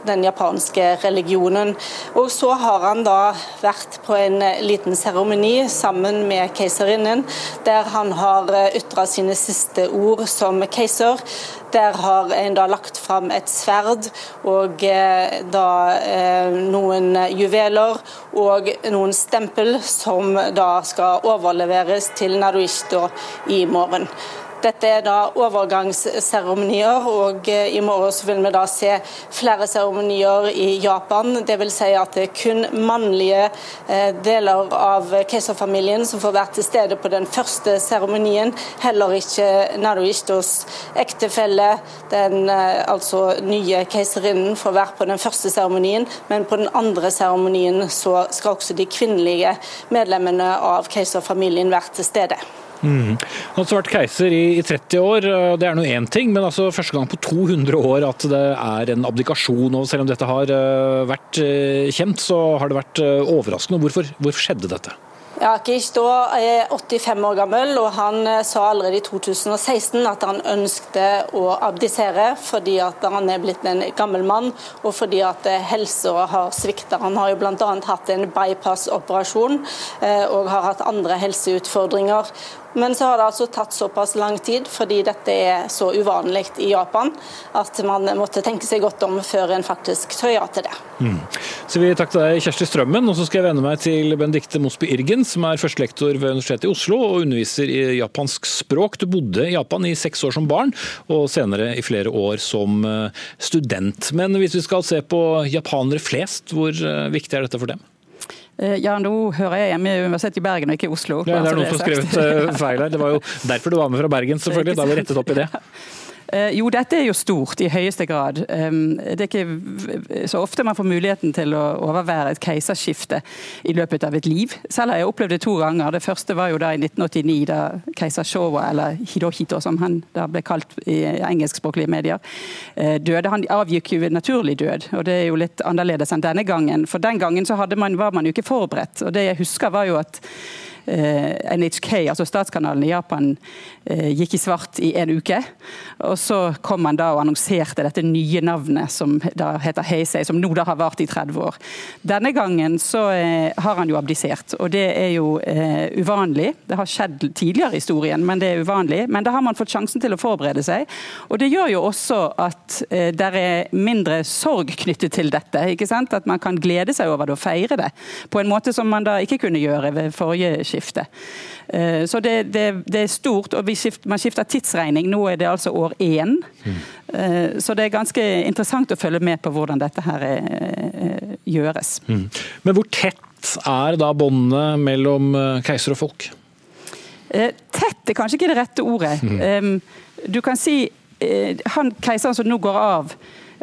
den japanske religionen. Og så har han da vært på en liten seremoni sammen med keiserinnen, der han har ytra sine siste ord som keiser. Der har en da lagt fram et sverd og eh, da eh, noen juveler og noen stempel som da skal overleveres til Naruishito i morgen. Dette er da overgangsseremonier, og i morgen så vil vi da se flere seremonier i Japan. Vil si at det er kun mannlige deler av keiserfamilien som får være til stede på den første seremonien. Heller ikke Naruhistos ektefelle, den altså nye keiserinnen, får være på den første seremonien. Men på den andre seremonien så skal også de kvinnelige medlemmene av keiserfamilien være til stede. Mm. Han har vært keiser i, 30 år, det er nå én ting, men altså første gang på 200 år at det er en abdikasjon. og Selv om dette har eh, vært eh, kjent, så har det vært eh, overraskende. Hvorfor, hvorfor skjedde dette? Ja, da er 85 år gammel, og han sa allerede i 2016 at han ønsket å abdisere fordi at han er blitt en gammel mann og fordi at helsa har svikta. Han har jo bl.a. hatt en bypass-operasjon og har hatt andre helseutfordringer. Men så har det altså tatt såpass lang tid, fordi dette er så uvanlig i Japan, at man måtte tenke seg godt om før en faktisk sa ja til det. Mm. Så vi takker deg, Kjersti Strømmen. Og så skal jeg vende meg til Benedicte Mosby Irgen, som er førstelektor ved Universitetet i Oslo og underviser i japansk språk. Du bodde i Japan i seks år som barn, og senere i flere år som eh, student. Men hvis vi skal se på japanere flest, hvor eh, viktig er dette for dem? Eh, ja, nå hører jeg hjemme i Universitetet i Bergen og ikke i Oslo. Ja, det er noen som har skrevet eh, feil her. Det var jo derfor du var med fra Bergen, selvfølgelig. Da har vi rettet opp i det. Eh, jo, dette er jo stort i høyeste grad. Det er ikke så ofte man får muligheten til å overvære et keiserskifte i løpet av et liv. Selv har jeg opplevd det to ganger. Det første var jo da i 1989, da keiser Showa, eller Hirohito som han da ble kalt i engelskspråklige medier, eh, døde. Han avgikk jo naturlig død, og det er jo litt annerledes enn denne gangen. For den gangen så man, var man jo ikke forberedt. og Det jeg husker var jo at NHK, altså statskanalen i Japan, Eh, gikk i svart i en uke. Og så kom han da og annonserte dette nye navnet som da heter Heisei, som nå da har vart i 30 år. Denne gangen så eh, har han jo abdisert, og det er jo eh, uvanlig. Det har skjedd tidligere i historien, men det er uvanlig. Men da har man fått sjansen til å forberede seg. Og det gjør jo også at eh, det er mindre sorg knyttet til dette. ikke sant? At man kan glede seg over det og feire det, på en måte som man da ikke kunne gjøre ved forrige skifte. Eh, så det, det, det, er stort, og skifter, man skifter tidsregning. Nå er det altså år én. Mm. Så det er ganske interessant å følge med på hvordan dette her eh, gjøres. Mm. Men hvor tett er da båndene mellom keiser og folk? Tett er kanskje ikke det rette ordet. Mm. Du kan si han keiseren som nå går av,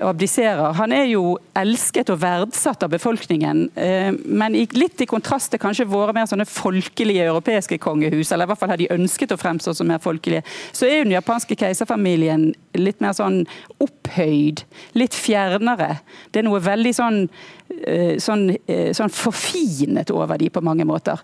abdiserer. Han er jo elsket og verdsatt av befolkningen, eh, men litt i kontrast til kanskje våre mer sånne folkelige europeiske kongehus, eller i hvert fall har de ønsket å fremstå som mer folkelige, så er jo den japanske keiserfamilien litt mer sånn opphøyd, litt fjernere. Det er noe veldig sånn Eh, sånn, eh, sånn, forfinet over de på mange måter.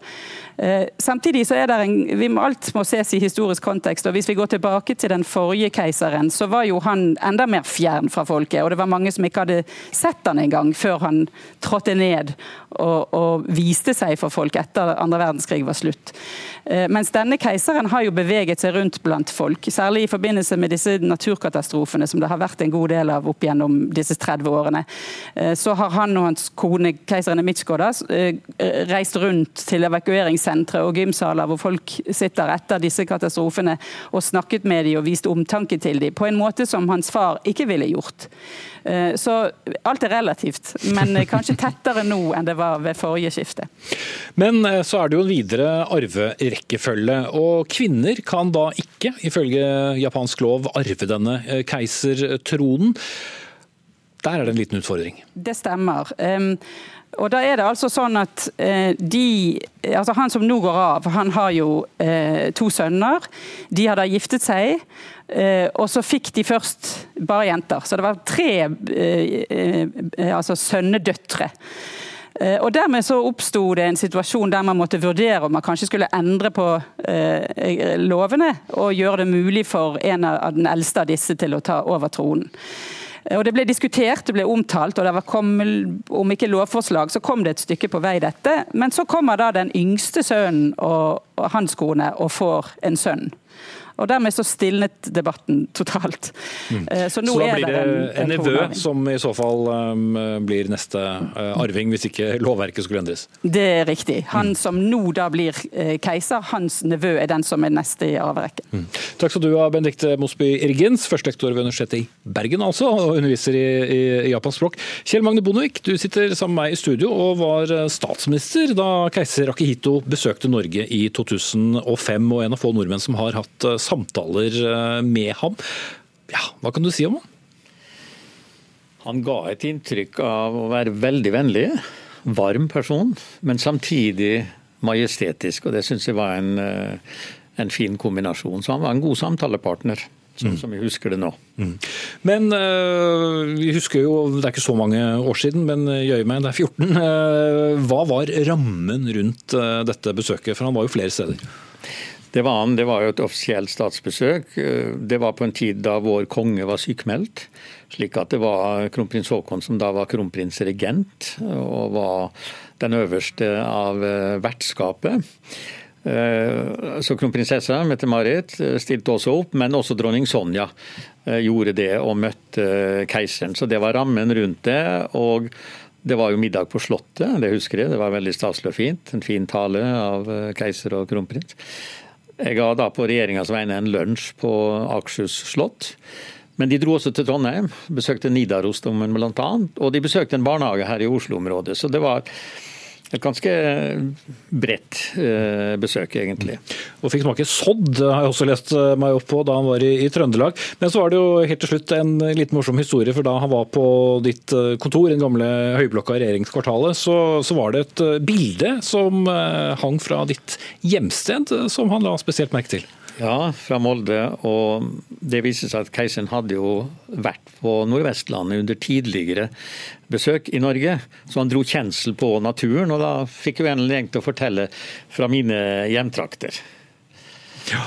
Eh, samtidig så er det en, vi må, Alt må ses i historisk kontekst. og Hvis vi går tilbake til den forrige keiseren, så var jo han enda mer fjern fra folket. og Det var mange som ikke hadde sett han engang før han trådte ned og, og viste seg for folk etter andre verdenskrig var slutt. Mens denne keiseren har jo beveget seg rundt blant folk, særlig i forbindelse med disse naturkatastrofene som det har vært en god del av opp gjennom disse 30 årene. Så har han og hans kone, keiseren Mitsko da, reist rundt til evakueringssentre og gymsaler hvor folk sitter etter disse katastrofene og snakket med dem og vist omtanke til dem, på en måte som hans far ikke ville gjort. Eh, så alt er relativt, men kanskje tettere nå enn det var ved forrige skifte. Men eh, så er det jo en videre arverekkefølge, og kvinner kan da ikke, ifølge japansk lov, arve denne keisertronen. Der er det en liten utfordring. Det stemmer. Um, og da er det altså sånn at uh, de altså Han som nå går av, han har jo uh, to sønner. De har da giftet seg. Uh, og så fikk de først bare jenter. Så det var tre altså sønnedøtre. Og Dermed så oppsto det en situasjon der man måtte vurdere om man kanskje skulle endre på lovene og gjøre det mulig for en av den eldste av disse til å ta over tronen. Og Det ble diskutert, det ble omtalt, og det kom, om ikke lovforslag, så kom det et stykke på vei dette. Men så kommer da den yngste sønnen og, og hans kone og får en sønn. Og dermed så stilnet debatten totalt. Mm. Så nå så da blir det en, nevø som i så fall um, blir neste uh, arving, hvis ikke lovverket skulle endres? Det er riktig. Han mm. som nå da blir uh, keiser, hans nevø er den som er neste i arverekken. Mm. Takk skal du ha, Benedicte Mosby Irgens, førstelektor ved Universitetet i Bergen altså, og underviser i, i, i japansk språk. Kjell Magne Bondevik, du sitter sammen med meg i studio og var statsminister da keiser Akihito besøkte Norge i 2005, og en av få nordmenn som har hatt samtaler med ham. Ja, Hva kan du si om ham? Han ga et inntrykk av å være veldig vennlig, varm person, men samtidig majestetisk. og Det syns jeg var en, eh, en, fin kombinasjon. Så han var en god samtalepartner. Sånn mm. som vi husker det nå. Mm. Men uh, vi husker jo, det er ikke så mange år siden, men jøye meg, det er 14. Uh, hva var rammen rundt dette besøket? For han var jo flere steder. Det var, han, det var jo et offisielt statsbesøk. Det var på en tid da vår konge var sykemeldt. Slik at det var kronprins Haakon som da var kronprinsregent, og var den øverste av eh, vertskapet. Eh, så kronprinsessa Mette-Marit eh, stilte også opp, men også dronning Sonja gjorde det og møtte keiseren. Så det var rammen rundt det. og det var jo middag på Slottet, det husker jeg. Det var veldig staselig og fint. En fin tale av keiser og kronprins. Jeg ga da på regjeringas vegne en lunsj på Akershus slott. Men de dro også til Trondheim, besøkte Nidarosdomen bl.a. Og de besøkte en barnehage her i Oslo-området. Så det var et ganske bredt eh, besøk, egentlig. Og fikk smake sodd, har jeg også lest eh, meg opp på da han var i, i, Trøndelag. Men så var det jo helt til slutt en litt morsom historie, for da han var på ditt kontor kontor, den gamle høyblokka i regjeringskvartalet, så, så, var det et bilde som hang fra ditt hjemsted, som han la spesielt merke til. Ja, fra Molde. Og det viser seg at keiseren hadde jo vært på Nordvestlandet under tidligere besøk i Norge. Så han dro kjensel på naturen, og da fikk jo en gjeng til å fortelle fra mine hjemtrakter. Ja.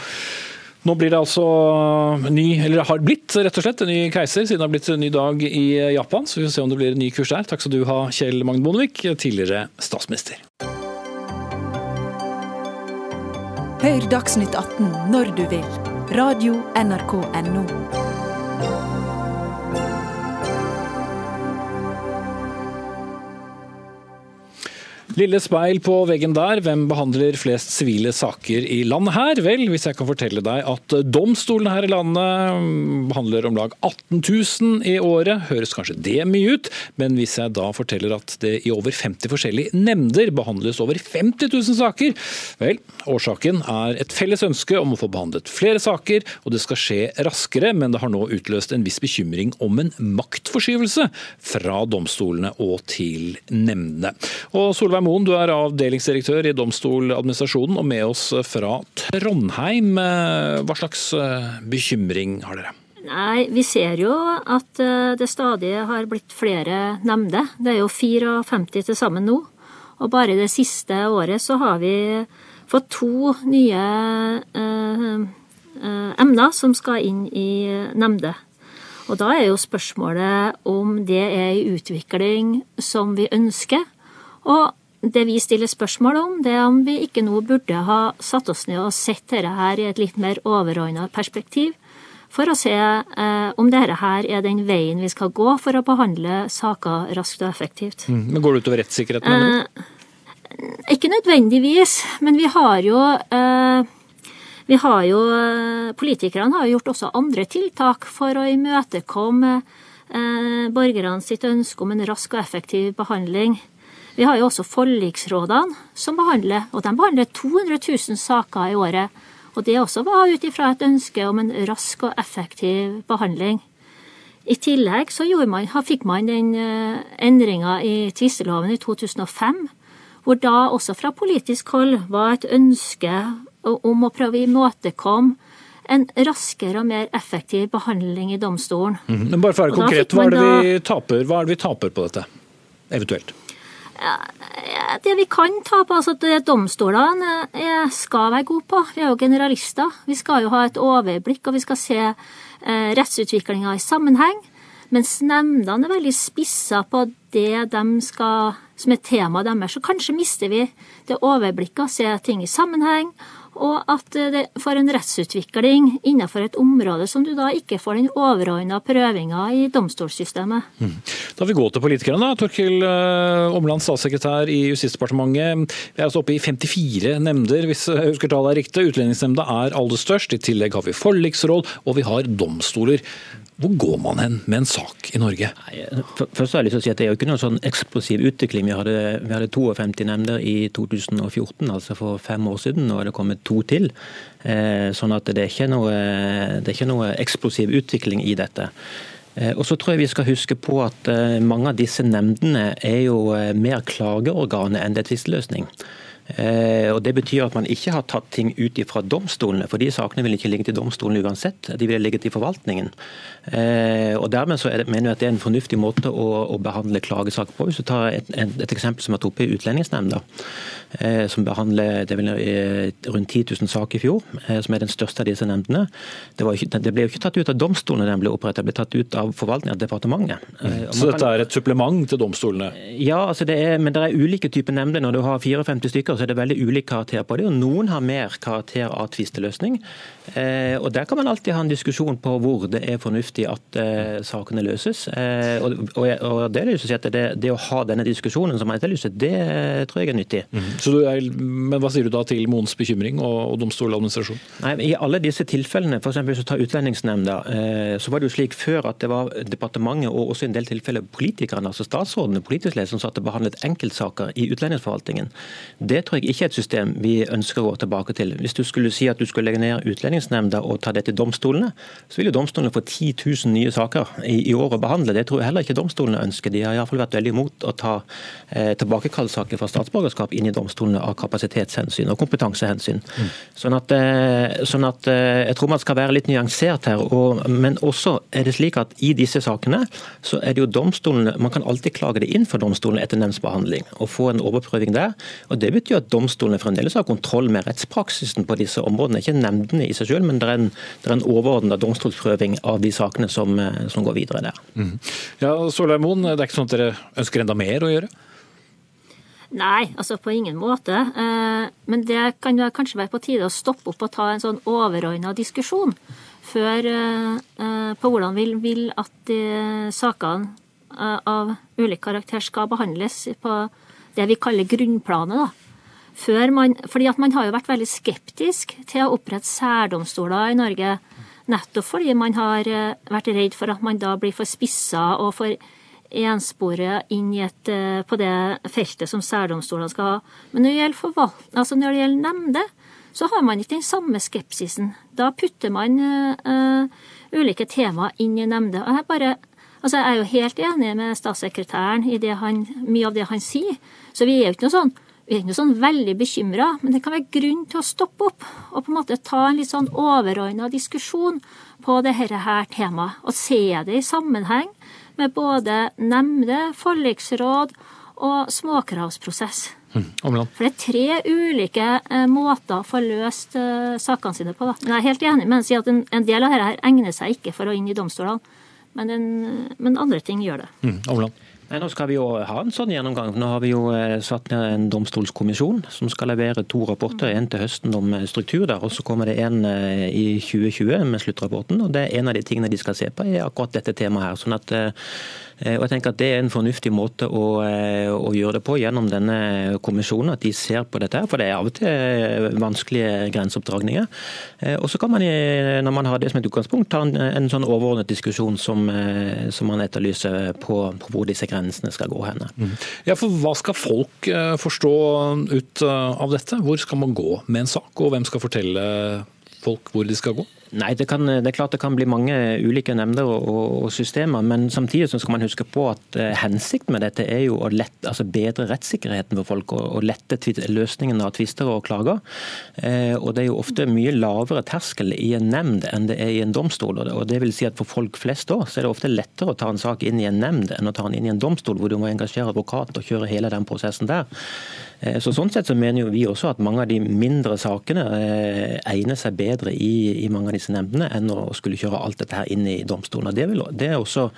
Nå blir det altså ny, eller har blitt rett og slett en ny keiser, siden det har blitt en ny dag i Japan. Så vi får se om det blir en ny kurs der. Takk skal du ha, Kjell Magne Bondevik, tidligere statsminister. Hør Dagsnytt 18 når du vil. Radio NRK Radio.nrk.no. Lille speil på veggen der, hvem behandler flest sivile saker i landet her? Vel, hvis jeg kan fortelle deg at domstolene her i landet behandler om lag 18 000 i året, høres kanskje det mye ut, men hvis jeg da forteller at det i over 50 forskjellige nemnder behandles over 50 000 saker, vel, årsaken er et felles ønske om å få behandlet flere saker, og det skal skje raskere, men det har nå utløst en viss bekymring om en maktforskyvelse fra domstolene og til nemndene. Og Solveig Moen, du er avdelingsdirektør i Domstoladministrasjonen og med oss fra Trondheim. Hva slags eh, bekymring har dere? Nei, Vi ser jo at eh, det stadig har blitt flere nemnder. Det er jo 54 til sammen nå. Og bare det siste året så har vi fått to nye eh, eh, emner som skal inn i nemnder. Og da er jo spørsmålet om det er en utvikling som vi ønsker. Og det vi stiller spørsmål om, det er om vi ikke nå burde ha satt oss ned og sett dette her i et litt mer overordna perspektiv, for å se eh, om dette her er den veien vi skal gå for å behandle saker raskt og effektivt. Mm. Men Går det utover rettssikkerheten? Eh, ikke nødvendigvis, men vi har jo eh, vi har jo, eh, Politikerne har jo gjort også andre tiltak for å imøtekomme eh, borgerne sitt ønske om en rask og effektiv behandling. Vi har jo også forliksrådene som behandler, og de behandler 200 000 saker i året. Og det også var ut ifra et ønske om en rask og effektiv behandling. I tillegg så man, fikk man den eh, endringa i tvisteloven i 2005, hvor da også fra politisk hold var et ønske om å prøve å imøtekomme en raskere og mer effektiv behandling i domstolen. Mm, men bare for å være konkret, hva er, det vi taper, hva er det vi taper på dette, eventuelt? Det vi kan ta på, altså at domstolene eh, skal være gode på, vi er jo generalister. Vi skal jo ha et overblikk, og vi skal se eh, rettsutviklinga i sammenheng. Mens nemndene er veldig spissa på det de skal, som er temaet deres. Så kanskje mister vi det overblikket, se ting i sammenheng, og at det får en rettsutvikling innenfor et område som du da ikke får den overordna prøvinga i domstolssystemet. Mm. Da vil vi gå til politikerne. da. Torkil Omland, statssekretær i Justisdepartementet. Vi er altså oppe i 54 nemnder, hvis jeg husker tallet er riktig. Utlendingsnemnda er aller størst. I tillegg har vi forliksråd, og vi har domstoler. Hvor går man hen med en sak i Norge? Først har jeg lyst til å si at Det er jo ikke noen sånn eksplosiv utvikling. Vi hadde, vi hadde 52 nemnder i 2014, altså for fem år siden. Nå er det kommet to til. Eh, sånn at det er ikke noe, det er ikke noe eksplosiv utvikling i dette. Eh, og så tror jeg vi skal huske på at eh, mange av disse nemndene er jo mer klageorganet enn det er tvisteløsning. Eh, og Det betyr at man ikke har tatt ting ut fra domstolene, for de sakene vil ikke ligge til domstolene uansett. De vil ligge til forvaltningen. Eh, og Dermed så det, mener jeg at det er en fornuftig måte å, å behandle klagesaker på. Hvis du tar et, et, eksempel som er oppe i Utlendingsnemnda, eh, som behandler det vel, rundt 10 000 saker i fjor, som er den største av disse nemndene. Det, ikke, det ble jo ikke tatt ut av domstolene den ble opprettet, det ble tatt ut av forvaltningen av departementet. Så dette er et supplement til domstolene? Ja, altså det er, men det er ulike typer nemnder. Når du har 54 stykker, så er det veldig ulik karakter på det. og Noen har mer karakter av tvisteløsning. Eh, og Der kan man alltid ha en diskusjon på hvor det er fornuftig at eh, sakene løses. Eh, og, det, er si det, det, å ha denne diskusjonen som jeg etterlyser, det tror jeg er nyttig. Mm. Er, men Hva sier du da til Moens bekymring og, og domstoladministrasjonen? Nei, I alle disse tilfellene, f.eks. hvis du tar Utlendingsnemnda, eh, så var det jo slik før at det var departementet og også i en del tilfeller politikerne, altså statsrådene, politisk ledelse, som satt og behandlet enkeltsaker i utlendingsforvaltningen. Det tror jeg ikke er et system vi ønsker å gå tilbake til. Hvis du skulle si at du skulle legge ned Utlendingsnemnda og ta det til domstolene, så vil jo domstolene få 10 000 nye saker i, i år å behandle. Det tror jeg heller ikke domstolene ønsker. De har iallfall vært veldig imot å ta eh, tilbakekallssaker fra statsborgerskap inn i domstolene av kapasitetshensyn og kompetansehensyn. Mm. Sånn, at, eh, sånn at eh, Jeg tror man skal være litt nyansert her. Og, men også er det slik at i disse sakene så er det jo domstolene Man kan alltid klage det inn for domstolene etter nemndsbehandling og få en overprøving der. og Det betyr at domstolene fremdeles har kontroll med rettspraksisen på disse områdene. Ikke nemndene i seg selv, men det er en, det er en overordna domstolsprøving av de sakene som, eh, som går videre der. Mm. Ja, Solheim Moen, det er ikke sånn at dere ønsker enda mer å gjøre? Nei, altså på ingen måte. Eh, men det kan kanskje være på tide å stoppe opp og ta en sånn overordna diskusjon før eh, på hvordan vi vil at sakene av ulik karakter skal behandles på det vi kaller grunnplanet. da før man, fordi at man har jo vært veldig skeptisk til å opprette særdomstoler i Norge. Nettopp fordi man har eh, vært redd for at man da blir for spissa og for ensporet inn et, eh, på det feltet som særdomstolene skal ha. Men når det gjelder, forvalt, altså når det gjelder nemnde, så har man ikke den samme skepsisen. Da putter man uh, ulike temaer inn i nemnde. Og jeg, bare, altså jeg er jo helt enig med statssekretæren i han, mye av det han sier. Så vi er jo ikke noe sånn vi er ikke sånn veldig bekymra, men det kan være grunn til å stoppe opp og på en måte ta en litt sånn overordna diskusjon på dette her temaet. Og se det i sammenheng med både nemnder, forliksråd og småkravsprosess. Mm, For det er tre ulike eh, måter å få løst eh, sakene sine på. Da. Men jeg er helt enig med han sier at en, en, del av dette her egner seg ikke for å inn i domstolene, men, en, men andre ting gjør det. Mm, Omland. Nei, Nå skal vi jo ha en sånn gjennomgang. Nå har vi jo eh, satt ned en domstolskommisjon som skal levere to rapporter. En til høsten om eh, struktur der, og så kommer det en eh, i 2020 med sluttrapporten. og det er En av de tingene de skal se på, er akkurat dette temaet her. sånn at og jeg tenker at Det er en fornuftig måte å, eh, å, gjøre det på gjennom denne kommisjonen. At de ser på dette. For det er av og til vanskelige grenseoppdragninger. Eh, og så kan man, når man har det som et utgangspunkt, ta en, en sånn overordnet diskusjon som, som man etterlyser på, på, hvor disse grensene skal gå hen. Mm. Ja, for Hva skal folk forstå ut av dette? Hvor skal man gå med en sak, og hvem skal fortelle folk hvor de skal gå? Nei, det, kan, det, er klart det kan bli mange ulike nemnder og, og, systemer. Men samtidig skal man huske på at eh, hensikten med dette er jo å lette, altså bedre rettssikkerheten for folk og, og lette løsningen av tvister og klager. Eh, og Det er jo ofte mye lavere terskel i en nemnd enn det er i en domstol. og det vil si at For folk flest da, så er det ofte lettere å ta en sak inn i en nemnd enn å ta den inn i en domstol, hvor du må engasjere advokat og kjøre hele den prosessen der. Eh, så Sånn sett så mener jo vi også at mange av de mindre sakene eh, egner seg bedre i, i mange av disse nemndene, enn å skulle kjøre alt dette her inn i domstolen. Det, vil, det, er også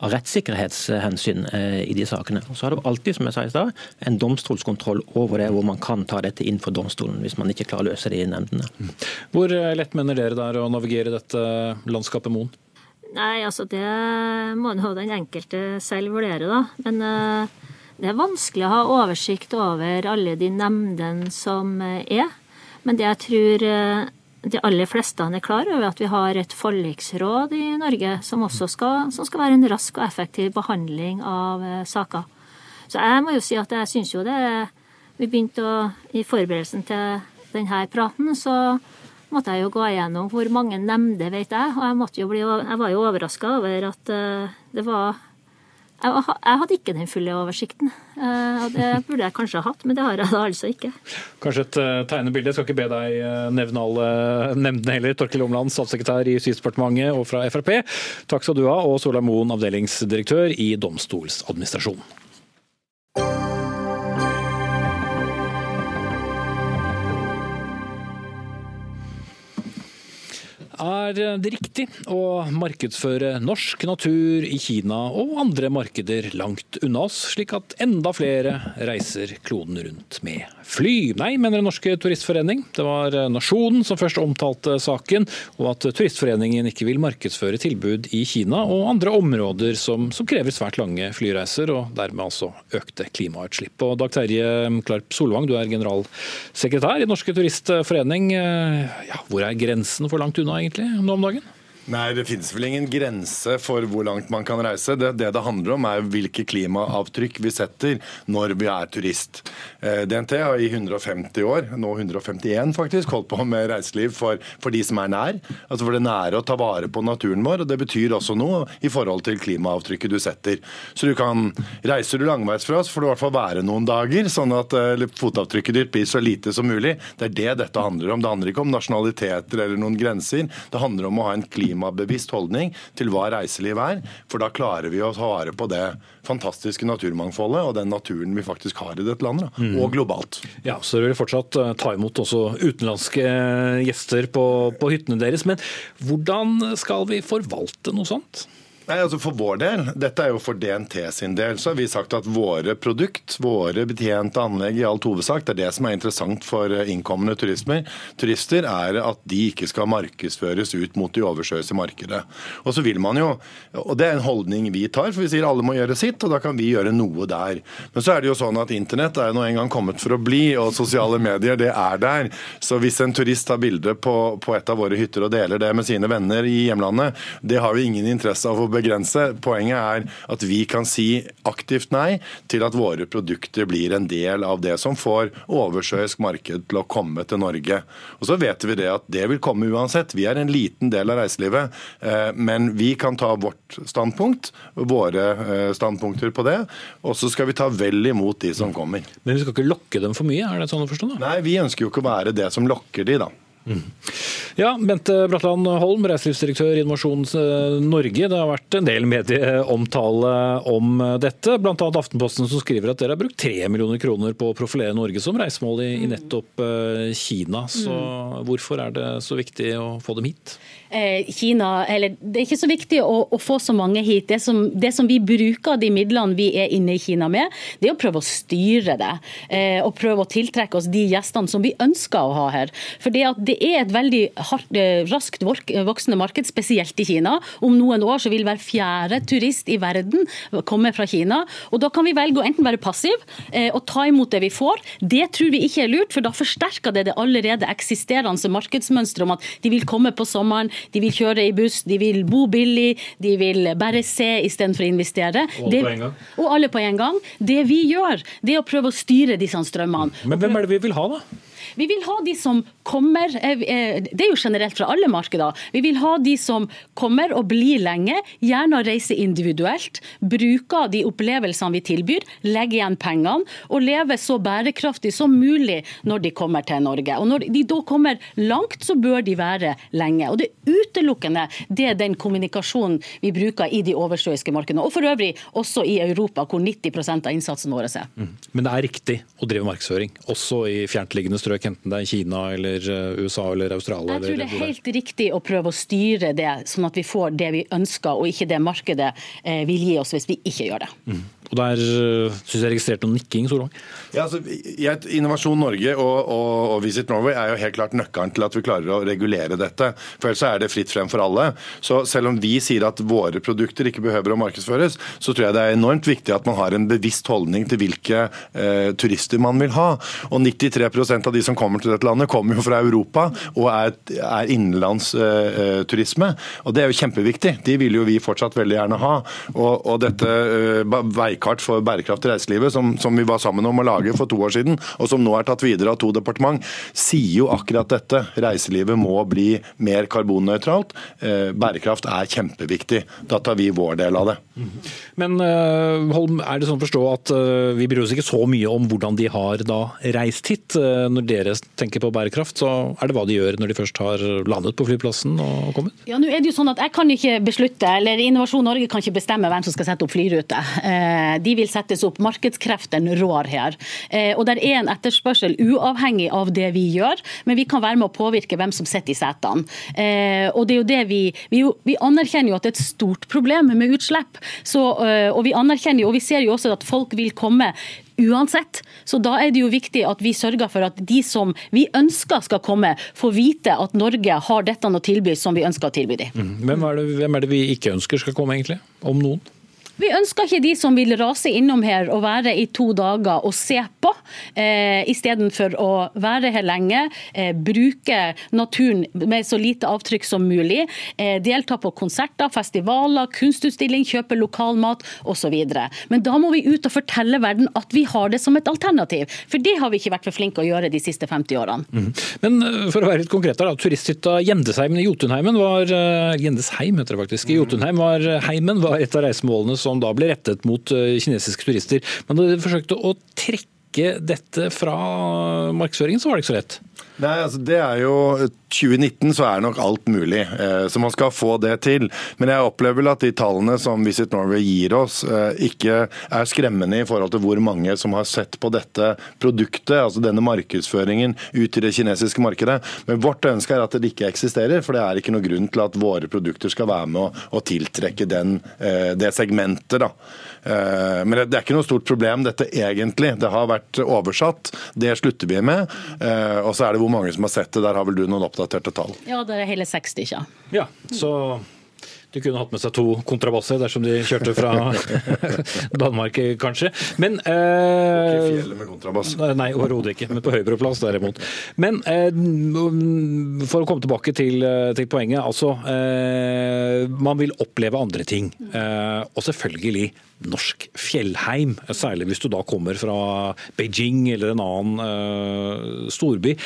av rettssikkerhetshensyn eh, i de sakene. Så har du alltid, som jeg sa i sted, en domstolskontroll over det, hvor man kan ta dette inn for domstolen hvis man ikke klarer å løse det i nemndene. Hvor lett mener dere det er å navigere dette landskapet Moen? Nei, altså det må jo den enkelte selv vurdere, da. Men uh, det er vanskelig å ha oversikt over alle de nemndene som eh, er. Men det jeg tror eh, de aller fleste er klar over, at vi har et forliksråd i Norge som også skal, som skal være en rask og effektiv behandling av eh, saker. Så jeg må jo si at jeg syns jo det Vi begynte å I forberedelsen til denne praten så måtte jeg jo gå igjennom hvor mange nemnder vet jeg. Og jeg, jo bli, jeg var jo overraska over at det var jeg hadde ikke den fulle oversikten. Eh, Det burde jeg kanskje ha hatt, men det har jeg da altså ikke. Kanskje et uh, tegnebilde. Jeg skal ikke be deg uh, nevne alle nemndene heller. Torkil Omland, statssekretær i Justisdepartementet og fra Frp. Takk skal du ha. Og Sola Moen, avdelingsdirektør i Domstoladministrasjonen. Er det riktig å markedsføre norsk natur i Kina og andre markeder langt unna oss, slik at enda flere reiser kloden rundt med fly? Nei, mener Den norske turistforening. Det var Nasjonen som først omtalte saken, og at Turistforeningen ikke vil markedsføre tilbud i Kina og andre områder som, som krever svært lange flyreiser, og dermed altså økte klimautslipp. Og Dag Terje Klarp Solvang, du er generalsekretær i Norske Turistforening. Ja, hvor er grensen for langt unna? Egentlig nå om dagen? Nei, det finnes vel ingen grense for hvor langt man kan reise. Det det, det handler om, er hvilke klimaavtrykk vi setter når vi er turist. Eh, DNT har i 150 år, nå 151 faktisk, holdt på med reiseliv for, for, de som er nær. Altså for det nære å ta vare på naturen vår. og Det betyr også noe i forhold til klimaavtrykket du setter. Så du kan, Reiser du langveis fra oss, får du i hvert fall være noen dager, sånn at uh, fotavtrykket ditt blir så lite som mulig. Det er det dette handler om. Det handler ikke om nasjonaliteter eller noen grenser. Det handler om å ha en klima klimabevisst holdning til hva reiseliv er. For da klarer vi å ta vare på det fantastiske naturmangfoldet og den naturen vi faktisk har i dette landet, mm. og globalt. Ja, Så dere vil fortsatt eh, ta imot også utenlandske eh, gjester på, på hyttene deres. Men hvordan skal vi forvalte noe sånt? Nei, altså For vår del, dette er jo for DNT sin del, så har vi sagt at våre produkt, våre betjente anlegg i alt hovedsak, det er det som er interessant for eh, innkommende turismer. turister, er at de ikke skal markedsføres ut mot de oversjøiske markedet. Og så vil man jo, og Det er en holdning vi tar, for vi sier alle må gjøre sitt, og da kan vi gjøre noe der. Men så er det jo sånn at internett er nå en gang kommet for å bli, og sosiale medier det er der. Så hvis en turist tar bilde på, på et av våre hytter og deler det med sine venner i hjemlandet, det har vi ingen interesse av å begrense. Poenget er at vi kan si aktivt nei til at våre produkter blir en del av det som får oversjøisk marked til å komme til Norge. Og så vet vi det at det vil komme uansett. Vi er en liten del av reiselivet. Eh, men vi kan ta vårt standpunkt, våre eh, standpunkter på det. Og så skal vi ta vel imot de som kommer. Men vi skal ikke lokke dem for mye, er det sånn å forstå? da? Nei, vi ønsker jo ikke å være det som lokker de, da. Mm. Ja, Bente Bratland Holm, reiselivsdirektør i Innovasjon eh, Norge. Det har vært en del medieomtale om dette, bl.a. Aftenposten som skriver at dere har brukt 3 millioner kroner på å profilere Norge som reisemål i, i nettopp eh, Kina. Så mm. hvorfor er det så viktig å få dem hit? Eh, Kina, eller Det er ikke så viktig å, å få så mange hit. Det som, det som, vi bruker de midlene vi er inne i Kina med, det er å prøve å styre det. og prøve å tiltrekke oss de gjestene som vi ønsker å ha her. For det, det er et veldig hardt, eh, raskt voksende marked, spesielt i Kina. Om noen år så vil hver fjerde turist i verden komme fra Kina. og Da kan vi velge å enten være passiv eh, og ta imot det vi får. Det tror vi ikke er lurt, for da forsterker det det allerede eksisterende markedsmønsteret om at de vil komme på sommeren, de vil kjøre i buss, de vil bo billig, de vil bare se istedenfor å investere. Og det. Og alle på en gang. Det vi gjør, det er å prøve å styre disse strømmene. Men hvem er det vi vil ha, da? Vi vil ha de som kommer, eh, eh, det er jo generelt fra alle markeder, vi vil ha de som kommer og blir lenge, gjerne reiser individuelt, bruker de opplevelsene vi tilbyr, legger igjen pengene og lever så bærekraftig som mulig når de kommer til Norge. Og Når de da kommer langt, så bør de være lenge. Og Det er utelukkende det er den kommunikasjonen vi bruker i de oversjøiske markedene, og for øvrig også i Europa, hvor 90 av innsatsen vår er. Mm. Men det er riktig å drive markedsføring, også i fjerntliggende strøk? Besøk, enten det er Kina eller eh, USA eller Australia? Jeg tror det er helt riktig å prøve å styre det, sånn at vi får det vi ønsker, og ikke det markedet eh, vil gi oss hvis vi ikke gjør det. Mm. Og Der syns jeg registrerte noe nikking. Solvang. Ja, altså, Innovasjon Norge og, og, og, Visit Norway er jo helt klart nøkkelen til at vi klarer å regulere dette. For ellers er det fritt frem for alle. Så selv om vi sier at våre produkter ikke behøver å markedsføres, så tror jeg det er enormt viktig at man har en bevisst holdning til hvilke eh, turister man vil ha. Og 93% av de som kommer til dette landet, kommer jo fra Europa og er, er innenlandsturisme. Eh, og det er jo kjempeviktig. De vil jo vi fortsatt veldig gjerne ha. Og, og dette eh, veikart for bærekraft i reiselivet, som, som, vi var sammen om å lage for to år siden, og som nå er tatt videre av to departement, sier jo akkurat dette. Reiselivet må bli mer karbonnøytralt. Eh, bærekraft er kjempeviktig. Da tar vi vår del av det. Men uh, Holm, er det sånn å forstå at uh, vi bryr oss ikke så mye om hvordan de har da reist hit? Når dere tenker på bærekraft, så er det hva de gjør når de først har landet på flyplassen og kommet? Ja, nå er det jo sånn at Jeg kan ikke beslutte, eller Innovasjon Norge kan ikke bestemme hvem som skal sette opp flyrute. De vil settes opp. Markedskreftene rår her. Og det er en etterspørsel uavhengig av det vi gjør, men vi kan være med å påvirke hvem som sitter i setene. Og det er jo det vi, vi, vi anerkjenner jo at det er et stort problem med utslipp. Så, og vi anerkjenner jo, og vi ser jo også at folk vil komme uansett. Så da er det jo viktig at vi sørger for at de som vi ønsker skal komme, får vite at Norge har dette å tilby som vi ønsker å tilby dem. Mm. Hvem, hvem er det vi ikke ønsker skal komme, egentlig? Om noen? Vi ønsker ikke de som vil rase innom her og være i to dager og se på, eh, istedenfor å være her lenge, eh, bruke naturen med så lite avtrykk som mulig, eh, delta på konserter, festivaler, kunstutstilling, kjøpe lokal mat osv. Men da må vi ut og fortelle verden at vi har det som et alternativ. For det har vi ikke vært for flinke å gjøre de siste 50 årene. Mm. Men eh, for å være litt konkret da, turisthytta Gjendesheimen i Jotunheimen var uh, Gjendesheim heter det faktisk. I Jotunheim var heimen var et av reisemålene som da ble rettet mot eh, kinesiske turister. Men da de forsøkte å trekke dette fra markedsføringen, så var det ikke så lett. Nei, altså det er jo 2019 så er nok alt mulig, eh, så man skal få det til. Men jeg opplever vel at de tallene som Visit Norway gir oss, eh, ikke er skremmende i forhold til hvor mange som har sett på dette produktet, altså denne markedsføringen, ut i det kinesiske markedet. Men vårt ønske er at det ikke eksisterer, for det er ikke noe grunn til at våre produkter skal være med å, tiltrekke den, det segmentet. da. Eh, men det er ikke noe stort problem, dette egentlig. Det har vært oversatt. Det slutter vi med. Eh, og så er det hvor mange som har sett det. Der har vel du noen oppdaterte tall? Ja, det er hele 60, ja. ja så de kunne hatt med seg to kontrabasser dersom de kjørte fra Danmark, kanskje. Men eh, Ikke fjellet med kontrabass. Nei, overhodet ikke. Men på Høybroplass derimot. Men eh, for å komme tilbake til, eh, til poenget. Altså, eh, man vil oppleve andre ting. Eh, og selvfølgelig norsk fjellheim. Særlig hvis du da kommer fra Beijing eller en annen eh, storby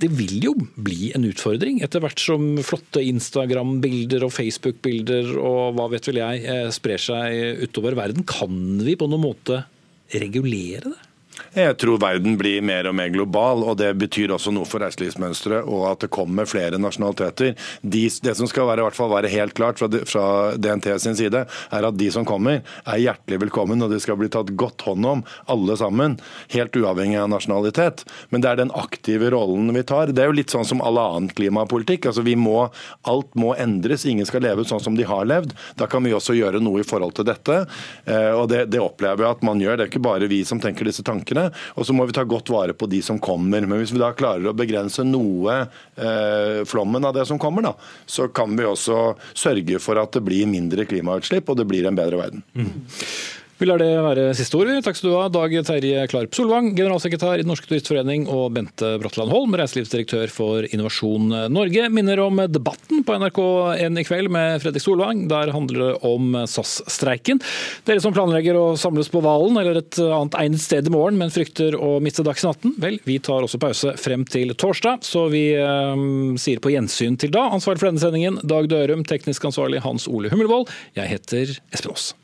det vil jo bli en utfordring etter hvert som flotte Instagram-bilder og Facebook-bilder og hva vet vel jeg eh, sprer seg utover verden. Kan vi på noen måte regulere det? Jeg tror verden blir mer og mer global, og det betyr også noe for reiselivsmønsteret og at det kommer flere nasjonaliteter. De, det som skal være, i hvert fall være helt klart fra, fra, DNT sin side, er at de som kommer, er hjertelig velkommen, og de skal bli tatt godt hånd om, alle sammen. Helt uavhengig av nasjonalitet. Men det er den aktive rollen vi tar. Det er jo litt sånn som all annen klimapolitikk. altså vi må, Alt må endres. Ingen skal leve sånn som de har levd. Da kan vi også gjøre noe i forhold til dette. Eh, og det, det opplever jeg at man gjør. Det er ikke bare vi som tenker disse tankene tankene. Og så må vi ta godt vare på de som kommer. Men hvis vi da klarer å begrense noe eh, flommen av det som kommer, da, så kan vi også sørge for at det blir mindre klimautslipp og det blir en bedre verden. Mm. Vi lar det være siste ord. Takk skal du ha, Dag Terje Klarp Solvang, generalsekretær i Den norske turistforening, og Bente Bratland Holm, reiselivsdirektør for Innovasjon Norge. Minner om debatten på NRK1 i kveld med Fredrik Solvang. Der handler det om SAS-streiken. Dere som planlegger å samles på Valen eller et annet egnet sted i morgen, men frykter å miste Dagsnytt 18, vel, vi tar også pause frem til torsdag, så vi eh, sier på gjensyn til da. Ansvarlig for denne sendingen, Dag Dørum. Teknisk ansvarlig Hans Ole Hummelvold. Jeg heter Espen Aas.